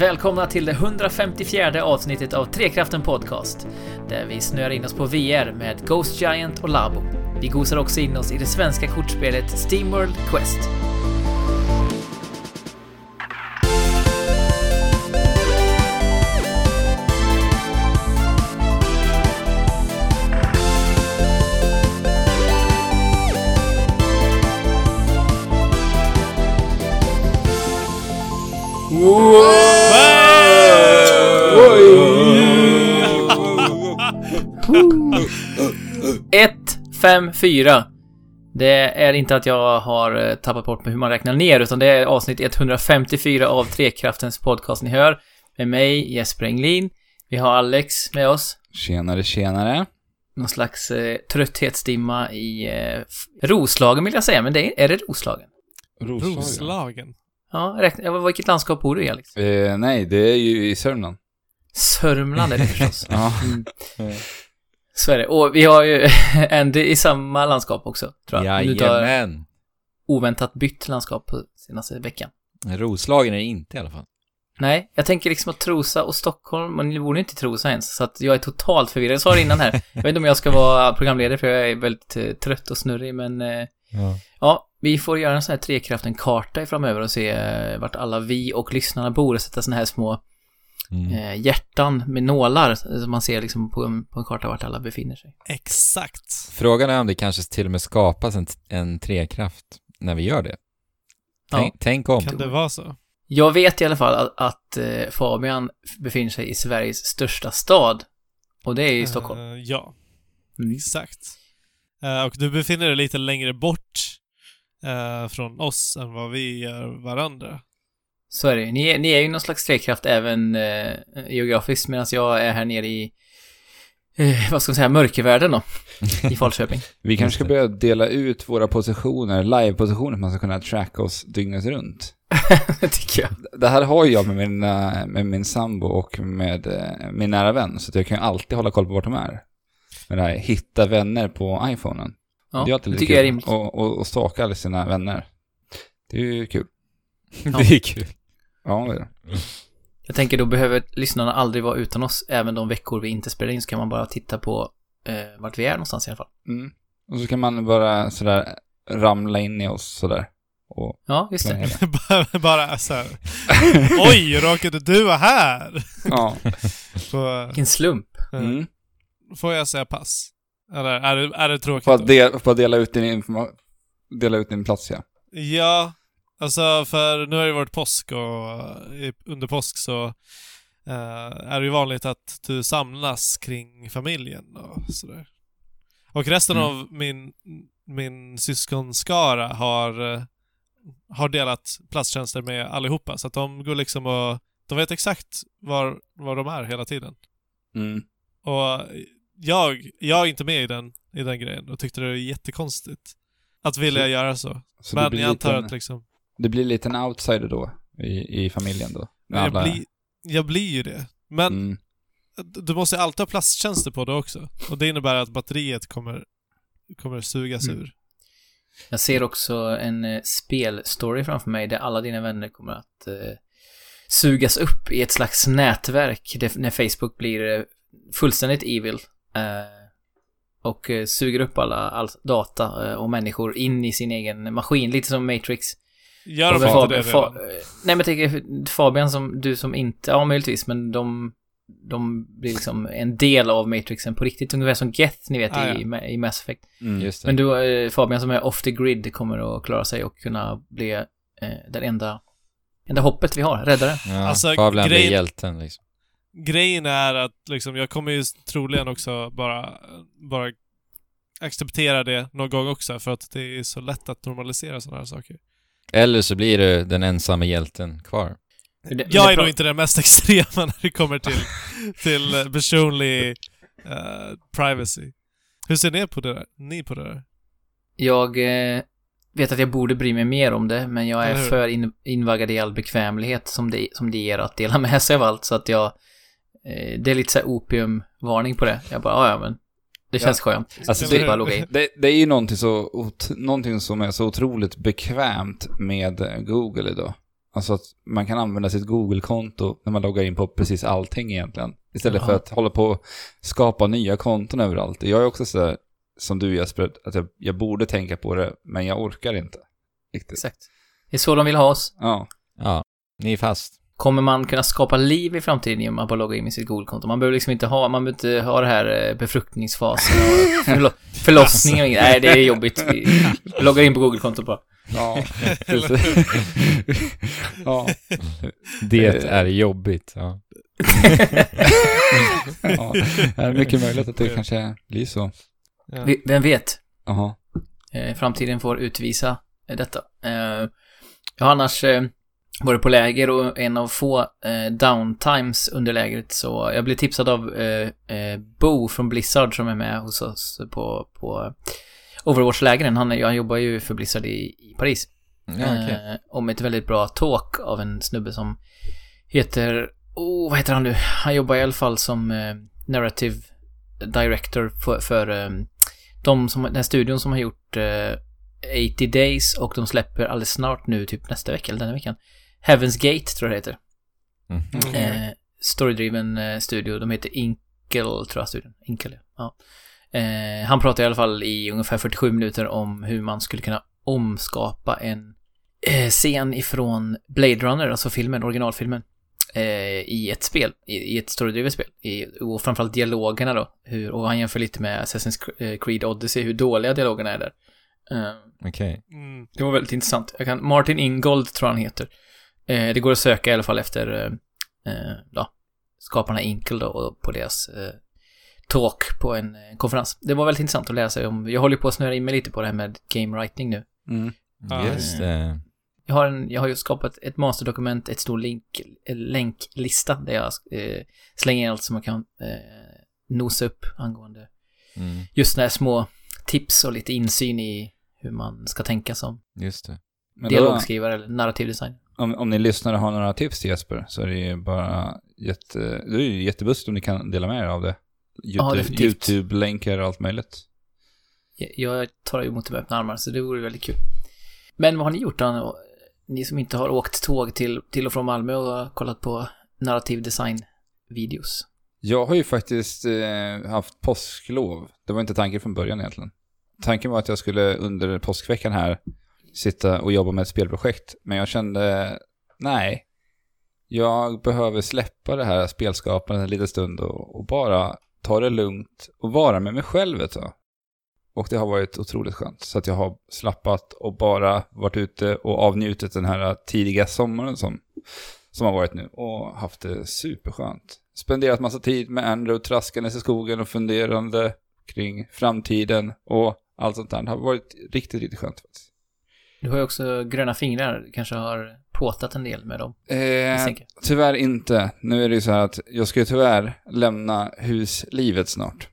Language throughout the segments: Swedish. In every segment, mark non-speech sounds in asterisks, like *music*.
Välkomna till det 154 avsnittet av Trekraften Podcast. Där vi snöar in oss på VR med Ghost Giant och Labo. Vi gosar också in oss i det svenska kortspelet Steamworld Quest. Ett, fem, fyra. Det är inte att jag har eh, tappat bort med hur man räknar ner, utan det är avsnitt 154 av Trekraftens podcast ni hör. Med mig, Jesper Englin. Vi har Alex med oss. Tjenare, tjenare. Någon slags eh, trötthetsdimma i eh, Roslagen vill jag säga, men det är, är det Roslagen? Roslagen. Roslagen. Ja, räkna, vilket landskap bor du i Alex? Eh, nej, det är ju i Sörmland. Sörmland är det förstås. *laughs* Ja. Mm. Så är det. Och vi har ju *laughs* Andy i samma landskap också, tror jag. Jajamän. oväntat bytt landskap på senaste veckan. Roslagen är det inte i alla fall. Nej, jag tänker liksom att Trosa och Stockholm, men ni bor inte i Trosa ens, så att jag är totalt förvirrad. Jag sa det innan här. *laughs* Jag vet inte om jag ska vara programledare för jag är väldigt eh, trött och snurrig, men eh, Ja. ja, vi får göra en sån här Trekraften-karta framöver och se eh, vart alla vi och lyssnarna bor och sätta såna här små Mm. eh, hjärtan med nålar som man ser liksom på en, på en karta vart alla befinner sig. Exakt. Frågan är om det kanske till och med skapas en, en trekraft när vi gör det. Tänk, tänk om. Kan det vara så? Jag vet i alla fall att, att eh, Fabian befinner sig i Sveriges största stad. Och det är i Stockholm. Eh, ja, Mm. exakt. Eh, och du befinner dig lite längre bort eh, från oss än vad vi gör varandra. Så är det. Ni, är- ni är ju någon slags trekraft även eh, geografiskt medan jag är här nere i, eh, vad ska man säga, mörkervärlden då. I Falköping. *laughs* Vi kanske ska det. börja dela ut våra positioner, live-positioner, så man ska kunna tracka oss dygnet runt. *laughs* det tycker jag. Det här har jag med min, eh, med min sambo och med eh, min nära vän, så att jag kan ju alltid hålla koll på vart de är. Med det här hitta vänner på iPhonen. Ja, det är alltid det tycker jag är kul. rimligt. Och, och, och stalka alla sina vänner. Det är ju kul. *laughs* Det är kul. Ja, det är det. Jag tänker då behöver lyssnarna aldrig vara utan oss. Även de veckor vi inte spelar in så kan man bara titta på eh, vart vi är någonstans i alla fall. Mm. Och så kan man bara sådär ramla in i oss sådär. Och Ja, just det. *laughs* bara, bara så här. *laughs* Oj, råkade du vara här? Ja. *laughs* Får, Vilken slump. Mm. får jag säga pass? Eller är det, är det tråkigt? För att, del, för att dela ut din information. Dela ut din plats, ja. Ja, alltså för nu har det varit påsk och i- under påsk så eh, är det ju vanligt att du samlas kring familjen och sådär. Och resten Mm. av min, min syskonskara har, eh, har delat platstjänster med allihopa så att de går liksom och de vet exakt var, var de är hela tiden. Mm. Och jag, jag är inte med i den, i den grejen och tyckte det var jättekonstigt att vilja Så- göra så. Så Men jag antar att liksom det blir lite en outsider då, i, i familjen då. Jag alla- blir, jag blir ju det. Men Mm. du måste alltid ha plasttjänster på det också. Och det innebär att batteriet kommer, kommer sugas Mm. ur. Jag ser också en eh, spelstory framför mig där alla dina vänner kommer att eh, sugas upp i ett slags nätverk där, när Facebook blir eh, fullständigt evil. Eh, och eh, suger upp alla, all data eh, och människor in i sin egen maskin, lite som Matrix. Gör de inte det Fabian, redan? Nej men jag tänker Fabian som, du som inte, ja möjligtvis, men de, de blir liksom en del av Matrixen på riktigt, ungefär som Geth, ni vet, Ah, i, i Mass Effect. Mm. Just det. Men du, eh, Fabian som är off the grid kommer att klara sig och kunna bli eh, den enda, enda hoppet vi har, räddare. ja, Alltså, Fabian blir grejen- hjälten liksom. Grejen är att liksom, jag kommer ju troligen också bara, bara acceptera det någon gång också för att det är så lätt att normalisera sådana här saker. Eller så blir du den ensamma hjälten kvar. Jag är nog inte den mest *laughs* extrema när det kommer till, till eh, personlig eh, privacy. Hur ser ni på det där? Ni på det där? Jag eh, vet att jag borde bry mig mer om det, men jag är för in, invaggad i all bekvämlighet som det, som det ger att dela med sig av allt, så att jag... Eh, det är lite så här opiumvarning på det. Jag bara, "Ah, ja men... Det känns skönt. Alltså, det- logga in. Det, det är ju någonting, så, ot- någonting som är så otroligt bekvämt med Google idag. Alltså att man kan använda sitt Google-konto när man loggar in på precis allting egentligen. Istället för Jaha. att hålla på och skapa nya konton överallt. Jag är också så där, som du Jesper, att jag, jag borde tänka på det, men jag orkar inte. Riktigt. Exakt. Det är så de vill ha oss. Ja. Ja, ni är fast. Kommer man kunna skapa liv i framtiden genom att bara logga in med sitt Google-konto? Man behöver liksom inte ha, man behöver inte ha det här eh, befruktningsfasen och *laughs* förlo förlossningen och inget. Nej, det är jobbigt. Vi loggar in på Google-kontot bara. Ja, *laughs* ja. Det Eh. är jobbigt. Ja. *laughs* ja. Det är mycket möjligt att det kanske blir så. Ja. Vem vet? Jaha. Eh, framtiden får utvisa detta. Jag har annars varit på läger och en av få eh, downtimes under lägret så jag blev tipsad av eh, eh, Bo från Blizzard som är med hos oss på, på Overwatch-lägren. Han, han jobbar ju för Blizzard i, i Paris. Ja, okej. eh, om ett väldigt bra talk av en snubbe som heter, oh, vad heter han nu? Han jobbar i alla fall som eh, narrative director för, för eh, de som, den studion som har gjort eh, 80 Days och de släpper alldeles snart nu, typ nästa vecka eller denna veckan. Heaven's Gate tror jag det heter. Mhm. Mm. Eh, storydriven eh, studio. De heter Inkel, tror jag studion. Inkel, ja. Eh, han pratar i alla fall i ungefär 47 minuter om hur man skulle kunna omskapa en eh, scen ifrån Blade Runner, alltså filmen, originalfilmen, eh, i ett spel, i, i ett storydrivet spel. I, och framförallt dialogerna då. Hur, och han jämför lite med Assassin's eh, Creed Odyssey, hur dåliga dialogerna är där. Eh, Okej. Mm. det var väldigt intressant. Jag kan, Martin Ingold tror jag han heter. Eh, det går att söka i alla fall efter eh, eh, ja, skaparna Inkel då och på deras eh, talk på en eh, konferens. Det var väldigt intressant att lära sig om. Jag håller på att snöra in mig lite på det här med game writing nu. Mm. Ja. Just det. Jag har, en, jag har ju skapat ett masterdokument, ett stor link, en länklista där jag eh, slänger in allt som man kan eh, nosa upp angående Mm. just här små tips och lite insyn i hur man ska tänka som dialogskrivare eller narrativ design. Om, om ni lyssnare har några tips till Jesper så är det ju bara jätte, det är ju jättebussigt om ni kan dela med er av det. YouTube. YouTube-länkar och allt möjligt. Jag tar emot det med öppna armar, så det vore väldigt kul. Men vad har ni gjort då? Ni som inte har åkt tåg till, till och från Malmö och kollat på narrativ design-videos. Jag har ju faktiskt eh, haft påsklov. Det var inte tanken från början egentligen. Tanken var att jag skulle under påskveckan här sitta och jobba med ett spelprojekt. Men jag kände, nej. Jag behöver släppa det här spelskapandet en liten stund och, och bara ta det lugnt och vara med mig själv ett tag. Och det har varit otroligt skönt. Så att jag har slappat och bara varit ute och avnjutit den här tidiga sommaren som, som har varit nu. Och haft det superskönt. Spenderat massa tid med Andrew traskandes i skogen och funderande kring framtiden och allt sånt där. Det har varit riktigt, riktigt skönt faktiskt. Du har ju också gröna fingrar, kanske har påtat en del med dem. Eh, tyvärr inte. Nu är det ju så här att jag ska ju tyvärr lämna huslivet snart.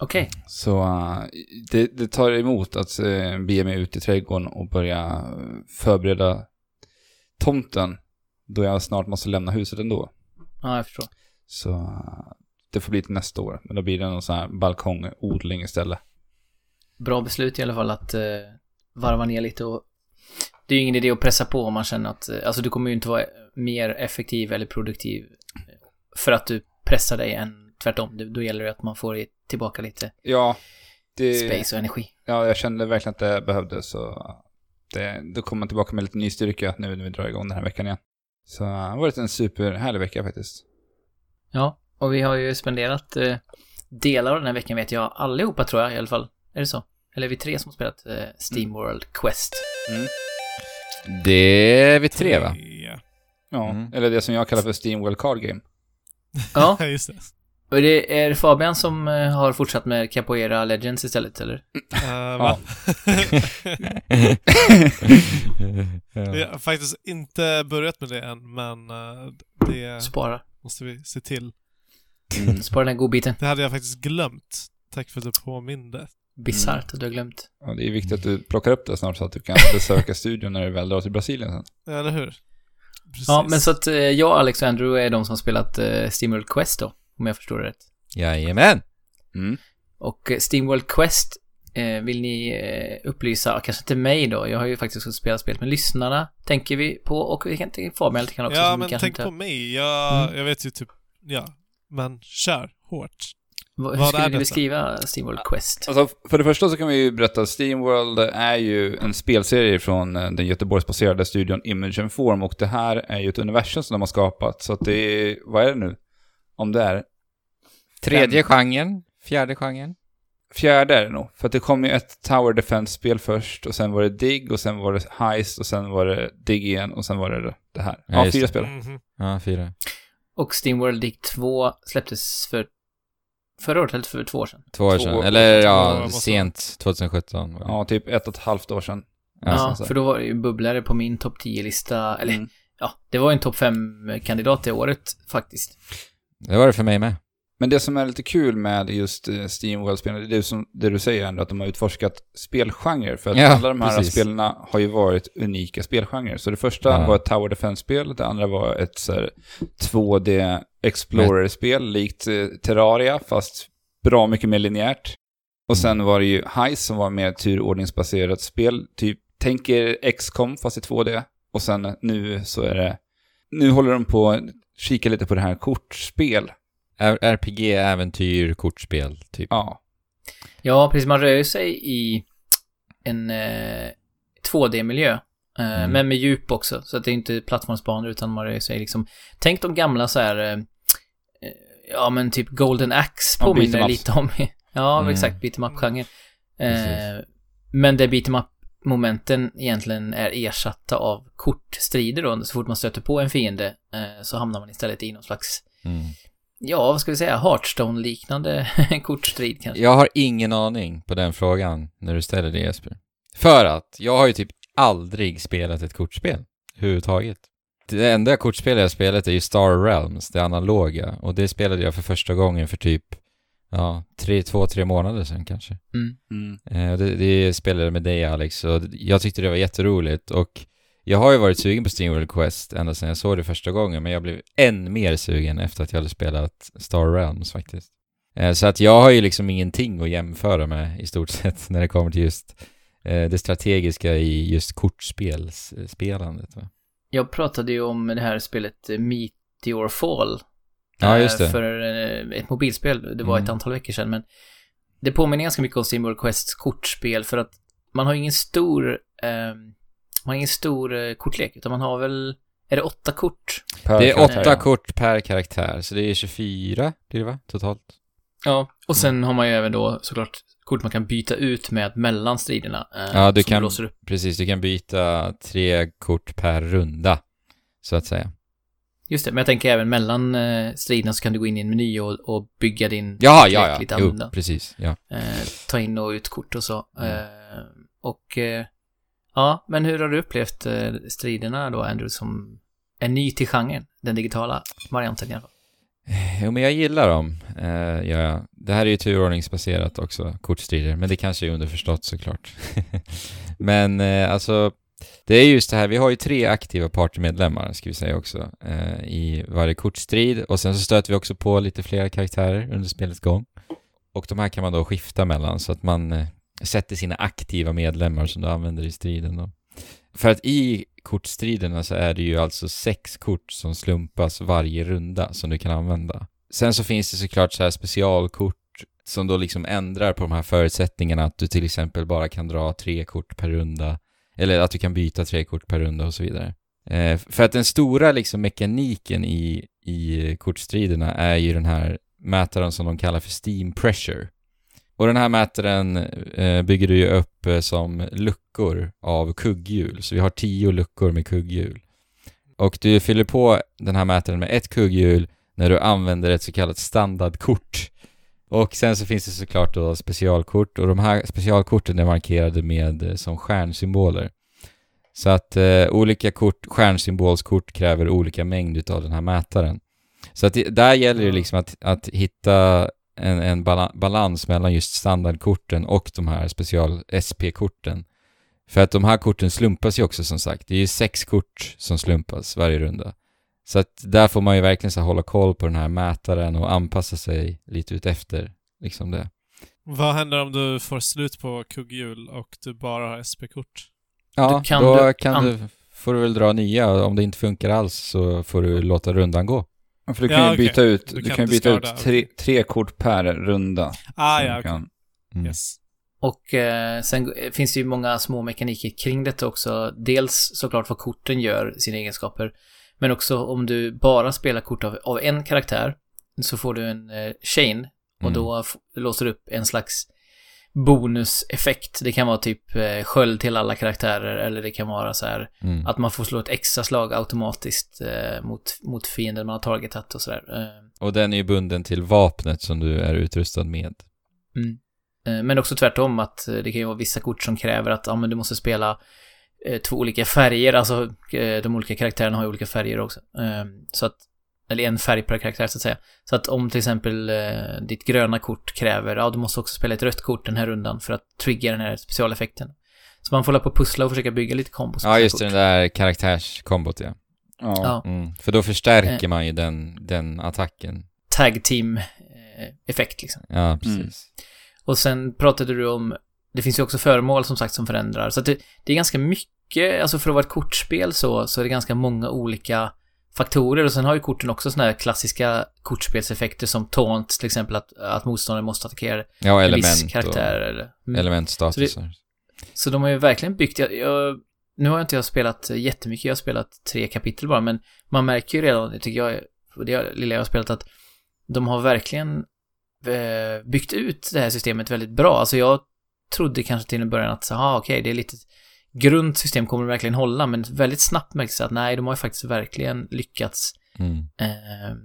Okej, Så eh, det, det tar emot att uh, bege mig ut i trädgården och börja eh, förbereda tomten. Då jag snart måste lämna huset ändå. ja jag förstår. Så det får bli till nästa år. Men då blir det någon sån här balkongodling istället. Bra beslut i alla fall att varva ner lite och det är ju ingen idé att pressa på om man känner att, eh, alltså du kommer ju inte vara mer effektiv eller produktiv för att du pressar dig än tvärtom. Det- Då gäller det att man får tillbaka lite Ja, det, space och energi. ja, jag kände verkligen att det behövdes. Så det, då kommer man tillbaka med lite ny styrka nu när vi drar igång den här veckan igen. Så det har varit en superhärlig vecka faktiskt. Ja, och vi har ju spenderat eh, delar av den här veckan vet jag allihopa tror jag i alla fall. Är det så? Eller är vi tre som har spelat eh, Steamworld Quest? Det är vi tre va? Ja. Mm. eller det som jag kallar för Steamwell Card Game. *laughs* Ja, just det. och det är Fabian som eh, har fortsatt med Capoeira Legends istället, eller? Uh, va? ja. *laughs* *laughs* Jag har faktiskt inte börjat med det än, men eh, det Spara. måste vi se till. Mm. Spara den godbiten. Det hade jag faktiskt glömt. Tack för att du påminde. Bisarrt att du har glömt. Ja, det är viktigt att du plockar upp det snart så att du kan besöka studion när du väl drar till Brasilien sen. Eller hur? Precis. Ja, men så att eh, jag, Alex och Andrew är de som har spelat eh, Steamworld Quest då, om jag förstår det rätt. Jajamän! Mm. Och eh, Steamworld Quest, Eh, vill ni eh, upplysa, kanske inte mig då, jag har ju faktiskt också spelat spelet, men lyssnarna tänker vi på och vi kan tänka Fabian lite grann också. Ja, men tänk inte- på mig. Jag, Mm. jag vet ju typ, ja. Men kör hårt. Vad, hur vad skulle du beskriva Steamworld Quest? Alltså, för det första så kan vi ju berätta att Steamworld är ju en spelserie från eh, den Göteborgsbaserade studion Image and Form och det här är ju ett universum som de har skapat. Så att det är, vad är det nu? Om det är Tredje genren, fjärde genren. fjärde är det nog. För att det kom ju ett Tower Defense-spel först och sen var det Dig och sen var det Heist och sen var det Dig igen och sen var det det här. Ja, Ja, fyra det. spel. Mhm. Ja, fyra. Och Steamworld Dig 2 släpptes för förra året eller för två år sedan? Två år Två sedan. Eller ja, sent 2017. var det. Ja, typ ett och ett halvt år sedan. Ja, här. för då var det ju bubblare på min topp 10-lista, eller Mm. ja, det var ju en topp 5-kandidat det året faktiskt. Det var det för mig med. Men det som är lite kul med just eh, Steamworld-spelen, det är som, det du säger ändå, att de har utforskat spelgenrer. För att Ja, alla de här precis. spelen har ju varit unika spelgenrer. Så det första Ja. var ett Tower Defense-spel, det andra var ett så här, 2D Explorer-spel, likt eh, Terraria, fast bra mycket mer linjärt. Och sen Mm. var det ju Heist som var mer turordningsbaserat spel, typ, tänker XCOM fast i 2D. Och sen nu så är det, nu håller de på att kika lite på det här kortspel. RPG, äventyr, kortspel, typ. Ja, Ja, precis. Man rör sig i en eh, 2D-miljö. Eh, Mm. Men med djup också. Så att det är inte plattformsbanor utan man rör sig liksom... Tänk de gamla så här... Eh, eh, ja, men typ Golden Axe Ja, påminner ups. lite om. *laughs* ja, Mm. exakt. Beat'em up-genren. Precis. Eh, men där beat'em up-momenten egentligen är ersatta av kortstrider då. Så fort man stöter på en fiende eh, så hamnar man istället i någon slags... Mm. Ja, vad ska vi säga? Hearthstone-liknande *laughs* kortstrid kanske. Jag har ingen aning på den frågan när du ställer det Jesper. För att jag har ju typ aldrig spelat ett kortspel överhuvudtaget. Det enda kortspelet jag spelat är ju Star Realms, det analoga. Och det spelade jag för första gången för typ, ja, tre, två, tre månader sedan kanske. Mm. Mm. Eh, det, det spelade jag med dig Alex och jag tyckte det var jätteroligt och jag har ju varit sugen på SteamWorld Quest ända sedan jag såg det första gången men jag blev än mer sugen efter att jag hade spelat Star Realms faktiskt. Eh, Så att jag har ju liksom ingenting att jämföra med i stort *laughs* sett när det kommer till just det strategiska i just kortspelsspelandet. Va? Jag pratade ju om det här spelet eh, Meteor Fall. Ja, just eh, det. För eh, ett mobilspel. Det var ett Mm. antal veckor sedan, men det påminner ganska mycket om SteamWorld Quests kortspel för att man har ingen stor, eh, man har ingen stor eh, kortlek, utan man har väl, är det åtta kort? Per Det är karaktär, åtta ja. kort per karaktär så det är 24 blir det va? Totalt. Ja. Och sen har man ju även då såklart kort man kan byta ut med mellan striderna. Eh, Ja, du kan- upp. Precis, du kan byta tre kort per runda så att säga. Just det, men jag tänker även mellan eh, striderna så kan du gå in i en meny och, och bygga din Ja, ja, ja. lite Jo, annorlunda. precis. Ja. eh, ta in och ut kort och så. Mm. Eh, och eh, ja, men hur har du upplevt eh, striderna då, Andrew, som är ny till genren? Den digitala varianten i alla fall. Eh, jo, men jag gillar dem. Eh, ja, det här är ju turordningsbaserat också, kortstrider, men det kanske är underförstått såklart. *laughs* men eh, alltså, det är just det här, vi har ju tre aktiva partymedlemmar, ska vi säga också, eh, i varje kortstrid. Och sen så stöter vi också på lite fler karaktärer under spelets gång. Och de här kan man då skifta mellan så att man eh, sätter sina aktiva medlemmar som du använder i striden då. För att i kortstriderna så är det ju alltså sex kort som slumpas varje runda som du kan använda. Sen så finns det såklart så här specialkort som då liksom ändrar på de här förutsättningarna att du till exempel bara kan dra tre kort per runda eller att du kan byta tre kort per runda och så vidare. Eh, för att den stora liksom mekaniken i, i kortstriderna är ju den här mätaren som de kallar för Steam Pressure. Och den här mätaren eh, bygger du ju upp som luckor av kugghjul. Så vi har tio luckor med kugghjul. Och du fyller på den här mätaren med ett kugghjul när du använder ett så kallat standardkort. Och sen så finns det såklart då specialkort och de här specialkorten är markerade med eh, som stjärnsymboler. Så att eh, olika kort, stjärnsymbolskort kräver olika mängd av den här mätaren. Så att det, där gäller det liksom att, att hitta en, en bala, balans mellan just standardkorten och de här special SP-korten. För att de här korten slumpas ju också som sagt. Det är ju sex kort som slumpas varje runda. Så att där får man ju verkligen så hålla koll på den här mätaren och anpassa sig lite ut efter liksom det. Vad händer om du får slut på kugghjul och du bara har SP-kort? Ja, Du kan då du- kan an- du, får du väl dra nya. Om det inte funkar alls så får du låta rundan gå. Ja, För du kan Ja, ju byta ut, Du du kan kan byta ut tre, tre kort per runda. Ah, ja, kan. Mm. Yes. Och eh, sen finns det ju många små mekaniker kring detta också. Dels såklart vad korten gör, sina egenskaper. Men också om du bara spelar kort av, av en karaktär så får du en eh, chain och Mm. då låser du upp en slags bonuseffekt. Det kan vara typ eh, sköld till alla karaktärer eller det kan vara så här Mm. att man får slå ett extra slag automatiskt eh, mot, mot fienden man har targetat och sådär. Eh, Och den är ju bunden till vapnet som du är utrustad med. Mm. Eh, Men också tvärtom att eh, det kan ju vara vissa kort som kräver att ja, men du måste spela eh, två olika färger, alltså de olika karaktärerna har ju olika färger också. Så att, eller en färg per karaktär så att säga. Så att om till exempel eh, ditt gröna kort kräver, ja du måste också spela ett rött kort den här rundan för att trigga den här specialeffekten. Så man får hålla på och pussla och försöka bygga lite kombos. Ja, just det, den där karaktärskombot ja. Ja. Ja, Mm. För då förstärker Eh. man ju den, den attacken. tag team eh, effekt liksom. Ja, precis. Och sen pratade du om, det finns ju också föremål som sagt som förändrar. Så att det, det är ganska mycket, alltså för att vara ett kortspel så, så är det ganska många olika faktorer. Och sen har ju korten också sådana här klassiska kortspelseffekter som taunt, till exempel att, att motståndaren måste attackera Ja, en viss karaktär. Eller, mm. elementstatusar. Så de har ju verkligen byggt, jag, jag, nu har inte jag spelat jättemycket, jag har spelat tre kapitel bara, men man märker ju redan, det tycker jag, och det lilla jag har spelat, att de har verkligen eh, byggt ut det här systemet väldigt bra. Alltså jag trodde kanske till en början att, ah, okej, det är lite grunt system, kommer det verkligen hålla? Men väldigt snabbt märktes det att nej, de har ju faktiskt verkligen lyckats Mm. eh,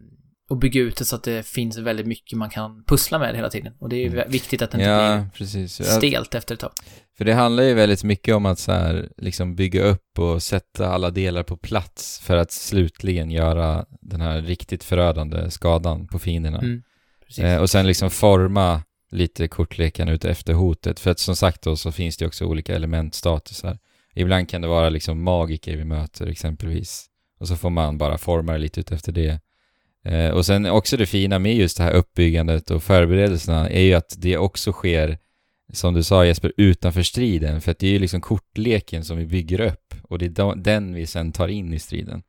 och bygga ut det så att det finns väldigt mycket man kan pussla med hela tiden. Och det är ju Mm. viktigt att det inte Ja, precis. blir Ja, stelt efter ett tag. För det handlar ju väldigt mycket om att så här, liksom bygga upp och sätta alla delar på plats för att slutligen göra den här riktigt förödande skadan på fienderna. Mm, precis. Eh, och sen liksom forma lite kortleken ute efter hotet. För att som sagt då så finns det också olika elementstatusar. Ibland kan det vara liksom magiker vi möter exempelvis. Och så får man bara forma det lite ut efter det. Eh, och sen också det fina med just det här uppbyggandet och förberedelserna är ju att det också sker, som du sa Jesper, utanför striden. För att det är ju liksom kortleken som vi bygger upp och det är den vi sen tar in i striden.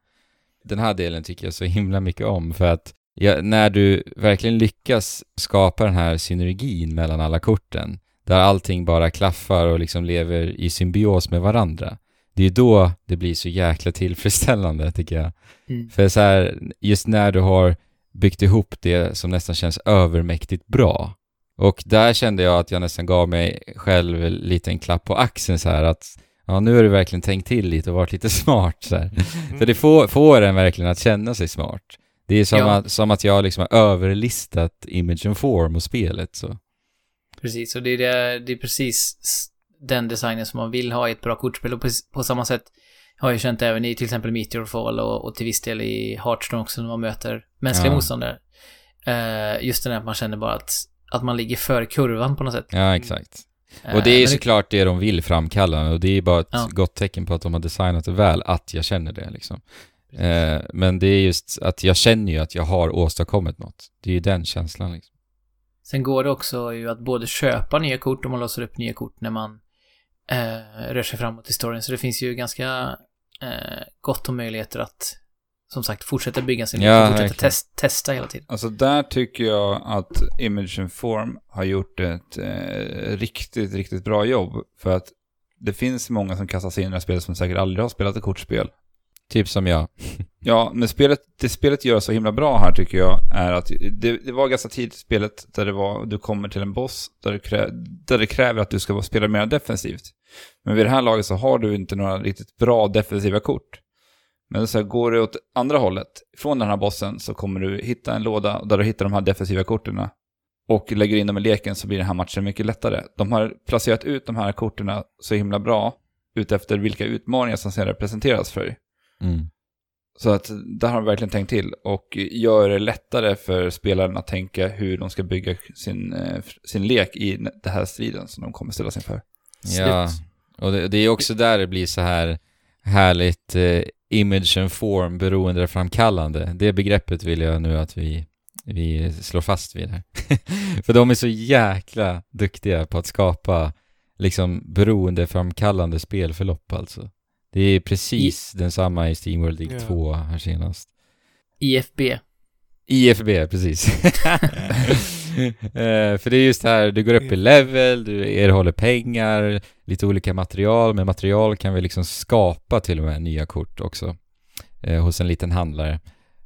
Den här delen tycker jag så himla mycket om för att ja, när du verkligen lyckas skapa den här synergin mellan alla korten, där allting bara klaffar och liksom lever i symbios med varandra, det är då det blir så jäkla tillfredsställande tycker jag. Mm. För så här, just när du har byggt ihop det som nästan känns övermäktigt bra. Och där kände jag att jag nästan gav mig själv en liten klapp på axeln så här att ja, nu har du verkligen tänkt till lite och varit lite *laughs* smart så här. För det får, får en verkligen att känna sig smart. Det är som, Ja. att, som att jag liksom har överlistat Image and Form och spelet så. Precis, och det är, det, det är precis den designen som man vill ha i ett bra kortspel. Och på, på samma sätt har jag känt även i till exempel Meteorfall och, och till viss del i Hearthstone också när man möter mänskliga Ja. motståndare. Eh, just det där att man känner bara att, att man ligger före kurvan på något sätt. Ja, exakt. Eh, Och det är men såklart det de vill framkalla och det är bara ett Ja. gott tecken på att de har designat det väl, att jag känner det liksom. Eh, men det är just att jag känner ju att jag har åstadkommit något. Det är ju den känslan liksom. Sen går det också ju att både köpa nya kort och man låser upp nya kort när man eh, rör sig framåt i storyn. Så det finns ju ganska eh, gott om möjligheter att som sagt fortsätta bygga sin Ja, och fortsätta test, testa hela tiden. Alltså där tycker jag att Image and Form har gjort ett eh, riktigt, riktigt bra jobb. För att det finns många som kastar sig in i det här spelet som säkert aldrig har spelat ett kortspel. Typ som jag. Ja, men spelet, det spelet gör så himla bra här tycker jag är att det, det var ganska tidigt i spelet där det var, du kommer till en boss där det, krä, där det kräver att du ska spela mer defensivt. Men vid det här laget så har du inte några riktigt bra defensiva kort. Men så här, går du åt andra hållet, från den här bossen, så kommer du hitta en låda där du hittar de här defensiva korten. Och lägger in dem i leken så blir den här matchen mycket lättare. De har placerat ut de här korten så himla bra utefter vilka utmaningar som sedan presenteras för dig. Mm. Så att där har de verkligen tänkt till och gör det lättare för spelaren att tänka hur de ska bygga sin, eh, sin lek i den här striden som de kommer ställas inför. Ja, och det, det är också där det blir så här härligt eh, image and form beroendeframkallande. Det begreppet vill jag nu att vi, vi slår fast vid här. *laughs* För de är så jäkla duktiga på att skapa liksom beroendeframkallande spelförlopp alltså. Det är precis densamma i Steamworld League Ja. 2 här senast. IFB. IFB, precis. *laughs* *laughs* Eh, för det är just det här, du går upp i level, du erhåller pengar, lite olika material. Med material kan vi liksom skapa till och med nya kort också. Eh, hos en liten handlare.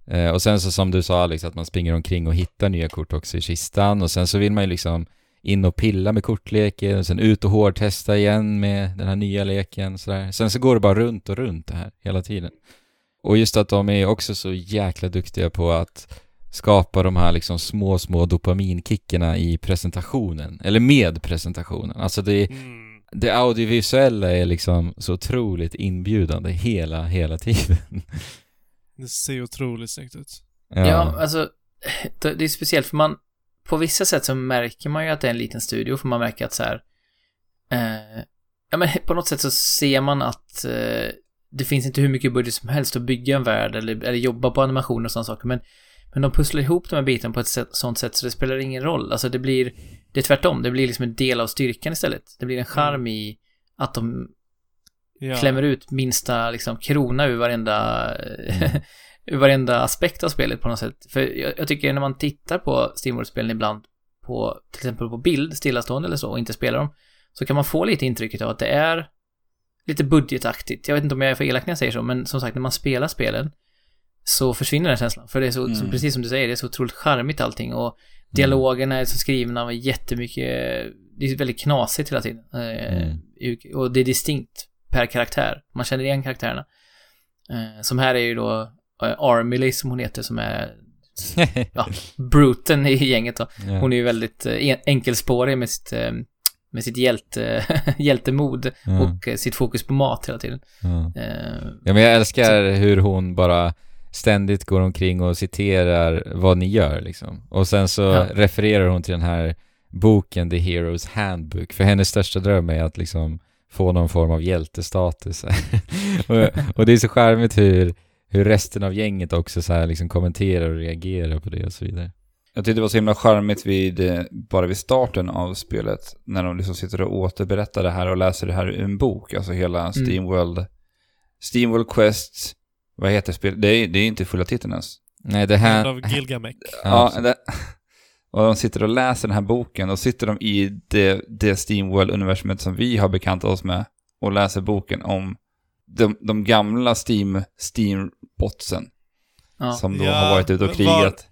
Eh, och sen så som du sa Alex, att man springer omkring och hittar nya kort också i kistan. Och sen så vill man ju liksom in och pilla med kortleken och sen ut och hårdtesta igen med den här nya leken. Sådär. Sen så går det bara runt och runt det här hela tiden. Och just att de är också så jäkla duktiga på att skapa de här liksom små, små dopaminkickarna i presentationen. Eller med presentationen. Alltså det, Mm. det audiovisuella är liksom så otroligt inbjudande hela, hela tiden. Det ser otroligt snyggt ut. Ja. alltså, det det är speciellt för man, på vissa sätt så märker man ju att det är en liten studio, för man märker att så här, eh, ja men på något sätt så ser man att eh, det finns inte hur mycket budget som helst att bygga en värld eller, eller jobba på animationer och sådana saker, men, men de pusslar ihop de här bitarna på ett sätt, sånt sätt så det spelar ingen roll. Alltså det blir, det är tvärtom, det blir liksom en del av styrkan istället. Det blir en charm i att de Ja. klämmer ut minsta liksom krona ur varenda, ur *laughs* varenda aspekt av spelet på något sätt. För jag, jag tycker när man tittar på Steamworld-spelen ibland, på till exempel på bild, stillastående eller så, och inte spelar dem, så kan man få lite intrycket av att det är lite budgetaktigt. Jag vet inte om jag är för elak när jag säger så, men som sagt, när man spelar spelen så försvinner den känslan. För det är så, Mm. så precis som du säger, det är så otroligt charmigt allting och dialogerna är så skrivna med jättemycket, det är väldigt knasigt hela tiden. Eh, Mm. Och det är distinkt per karaktär. Man känner igen karaktärerna. Eh, som här är ju då Armily som hon heter som är ja, bruten i gänget då. Hon är ju väldigt eh, en- enkelspårig med sitt, eh, med sitt hjälte, *laughs* hjältemod Ja. och eh, sitt fokus på mat hela tiden. Eh, Ja men jag älskar hur hon bara ständigt går omkring och citerar vad ni gör liksom. Och sen så Ja. refererar hon till den här boken The Heroes Handbook. För hennes största dröm är att liksom få någon form av hjältestatus. *laughs* och, och det är så charmigt hur, hur resten av gänget också så här liksom kommenterar och reagerar på det och så vidare. Jag tyckte det var så himla charmigt vid, eh, bara vid starten av spelet, när de liksom sitter och återberättar det här och läser det här ur en bok, alltså hela Steamworld, Steamworld Quest, vad heter spelet? Det är, det är inte fulla titeln ens. Nej det Hand här... av Gilgamesh. *laughs* Ja, det, och de sitter och läser den här boken och sitter de i det, det Steamworld-universumet som vi har bekantat oss med och läser boken om de, de gamla Steam, Steam-botsen ja. som då Ja, har varit ute och var- krigat.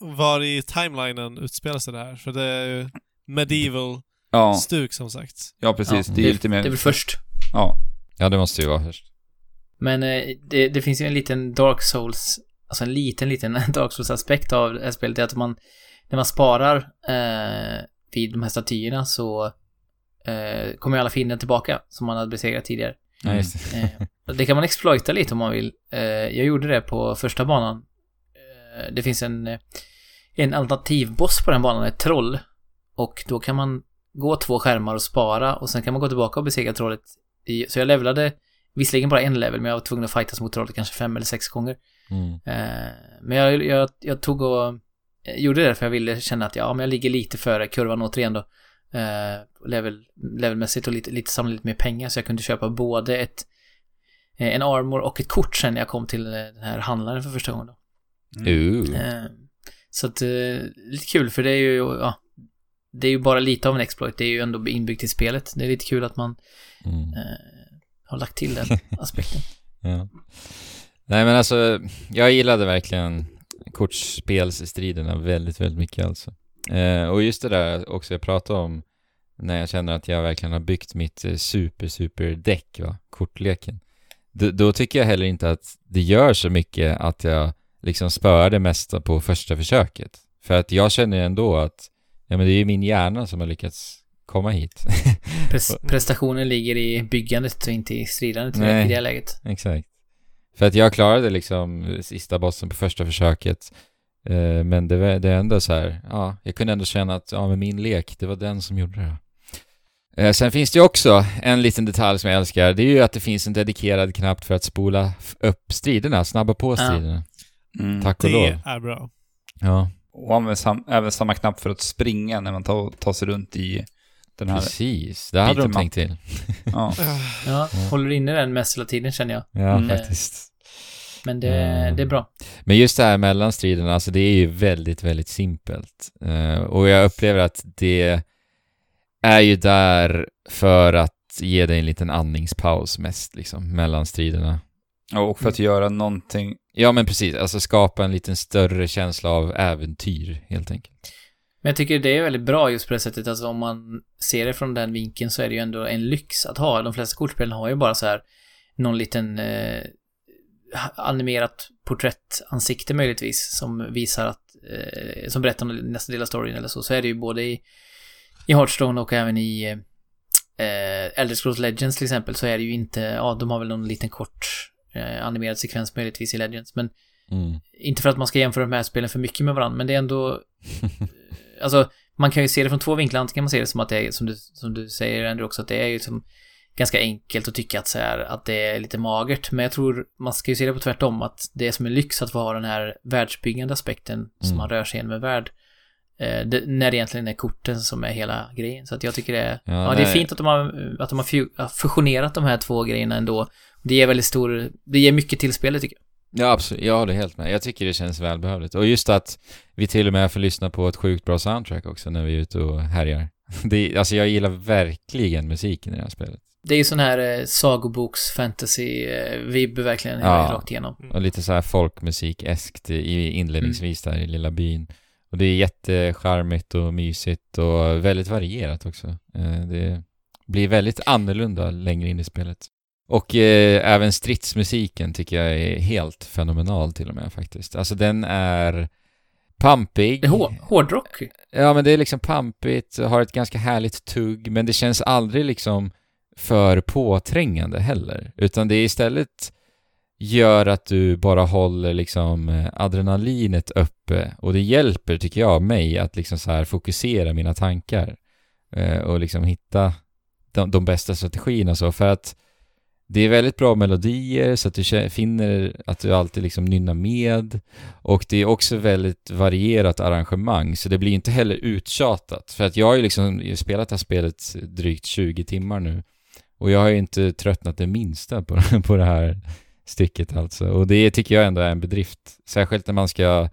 Var i timelinen utspelar sig det här? För det är ju medieval Ja, stuk som sagt. ja precis. Ja, det är lite Det är mer... väl först. Ja, ja det måste ju vara först. Men eh, det, det finns ju en liten Dark Souls, alltså en liten, liten *laughs* Dark Souls-aspekt av det här spelet. Det är att man, när man sparar eh, vid de här statyerna så eh, kommer ju alla fiender tillbaka som man hade besegrat tidigare. Ja, just det. Kan man exploita lite om man vill. Eh, jag gjorde det på första banan. Eh, det finns en, eh, en alternativboss på den banan, ett troll. Och då kan man gå två skärmar och spara och sen kan man gå tillbaka och besegra trollet. I, så jag levlade visserligen bara en level, men jag var tvungen att fightas mot trollet kanske fem eller sex gånger. Mm. Men jag, jag, jag tog och gjorde det för jag ville känna att ja, men jag ligger lite före kurvan återigen då. Level, levelmässigt och lite, lite samla lite mer pengar så jag kunde köpa både ett en armor och ett kort sen när jag kom till eh, den här handlaren för första gången då. Ooh. Eh, så att, eh, lite kul för det är ju, ja, det är ju bara lite av en exploit, det är ju ändå inbyggt i spelet. Det är lite kul att man Mm. eh, har lagt till den *laughs* aspekten. Ja. Nej men alltså, jag gillade verkligen kortspelsstriderna väldigt, väldigt mycket alltså. Eh, och just det där också jag pratade om när jag känner att jag verkligen har byggt mitt eh, super, super däck, va, kortleken. D- då tycker jag heller inte att det gör så mycket att jag liksom spöar det mesta på första försöket. För att jag känner ändå att, ja men det är ju min hjärna som har lyckats komma hit. *laughs* Pres- prestationen ligger i byggandet och inte i stridandet Nej. i det läget. Exakt. För att jag klarade liksom sista bossen på första försöket. Eh, men det, var- det är ändå så här, ja, jag kunde ändå känna att, ja men min lek, det var den som gjorde det. Eh, sen finns det ju också en liten detalj som jag älskar, det är ju att det finns en dedikerad knapp för att spola upp striderna, snabba på Ja. striderna. Mm. Tack och Det lov. är bra. Ja. Och använder sam, även samma knapp för att springa när man tar, tar sig runt i den här. Precis, det hade de tänkt till. Ja. *laughs* Ja, håller inne den mest hela tiden känner jag. Ja, Mm. faktiskt. Men det, Mm. det är bra. Men just det här mellan striderna, alltså det är ju väldigt, väldigt simpelt. Eh, och jag upplever att det är ju där för att ge dig en liten andningspaus mest, liksom, mellan striderna. Och för att göra någonting. Ja, men precis. Alltså skapa en liten större känsla av äventyr, helt enkelt. Men jag tycker det är väldigt bra just på det sättet, alltså om man ser det från den vinkeln så är det ju ändå en lyx att ha. De flesta kortspelen har ju bara så här någon liten eh, animerat porträttansikte möjligtvis som visar att, eh, som berättar om nästa del av storyn eller så. Så är det ju både i, i Hearthstone och även i eh, Elder Scrolls Legends till exempel så är det ju inte, ja de har väl någon liten kort eh, animerad sekvens möjligtvis i Legends men Mm. inte för att man ska jämföra de här spelen för mycket med varandra, men det är ändå... *laughs* alltså, man kan ju se det från två vinklar. Antingen kan man se det som att det är, som du, som du säger Andrew också, att det är ju liksom ganska enkelt att tycka att, så här, att det är lite magert. Men jag tror man ska ju se det på tvärtom, att det är som en lyx att få ha den här världsbyggande aspekten som Mm. man rör sig genom en värld. Eh, det, när det egentligen är korten som är hela grejen. Så att jag tycker det är... Ja, Ja, det är fint att de har, att de har fusionerat de här två grejerna ändå. Det ger väldigt stor... Det ger mycket till spelet tycker jag. Ja, absolut. Jag håller helt med. Jag tycker det känns välbehövligt. Och just att vi till och med får lyssna på ett sjukt bra soundtrack också när vi är ute och härjar. *laughs* Det, alltså jag gillar verkligen musiken i det här spelet. Det är ju sån här eh, sagoboks fantasy eh, verkligen Ja. rakt igenom. Och lite så här folkmusik-eskt i inledningsvis där i lilla byn. Och det är jättecharmigt och mysigt och väldigt varierat också. Eh, Det blir väldigt annorlunda längre in i spelet. Och eh, även stridsmusiken tycker jag är helt fenomenal till och med faktiskt. Alltså den är pampig. Hårdrock. Ja, men det är liksom pampigt, har ett ganska härligt tugg, men det känns aldrig liksom för påträngande heller. Utan det är istället gör att du bara håller liksom eh, adrenalinet uppe. Och det hjälper, tycker jag, mig att liksom så här fokusera mina tankar eh, och liksom hitta de, de bästa strategierna. Så för att det är väldigt bra melodier så att du finner att du alltid liksom nynnar med. Och det är också väldigt varierat arrangemang så det blir inte heller uttjatat. För att jag har ju liksom spelat det här spelet drygt 20 timmar nu och jag har ju inte tröttnat det minsta på, *laughs* på det här stycket alltså och det tycker jag ändå är en bedrift särskilt när man ska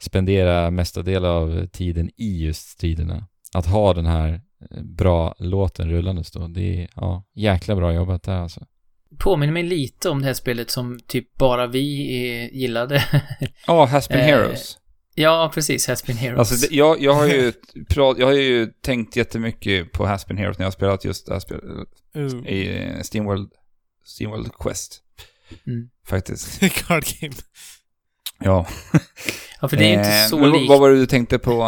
spendera mesta del av tiden i just striderna att ha den här eh, bra låten rullandes då det är ja jäkla bra jobbat där alltså Påminner mig lite om det här spelet som typ bara vi eh, gillade. *laughs* Ja, Has been Eh, Heroes. ja, precis. Has been Heroes. Alltså, det, jag, jag, har ju, *laughs* prat, jag har ju tänkt jättemycket på Has been Heroes när jag har spelat just det här spelet Uh. i Steamworld, Steamworld Quest. Mm. Faktiskt. *laughs* Card game. Ja. *laughs* Ja, för det är ju inte Eh, så vad- likt. Vad var det du tänkte på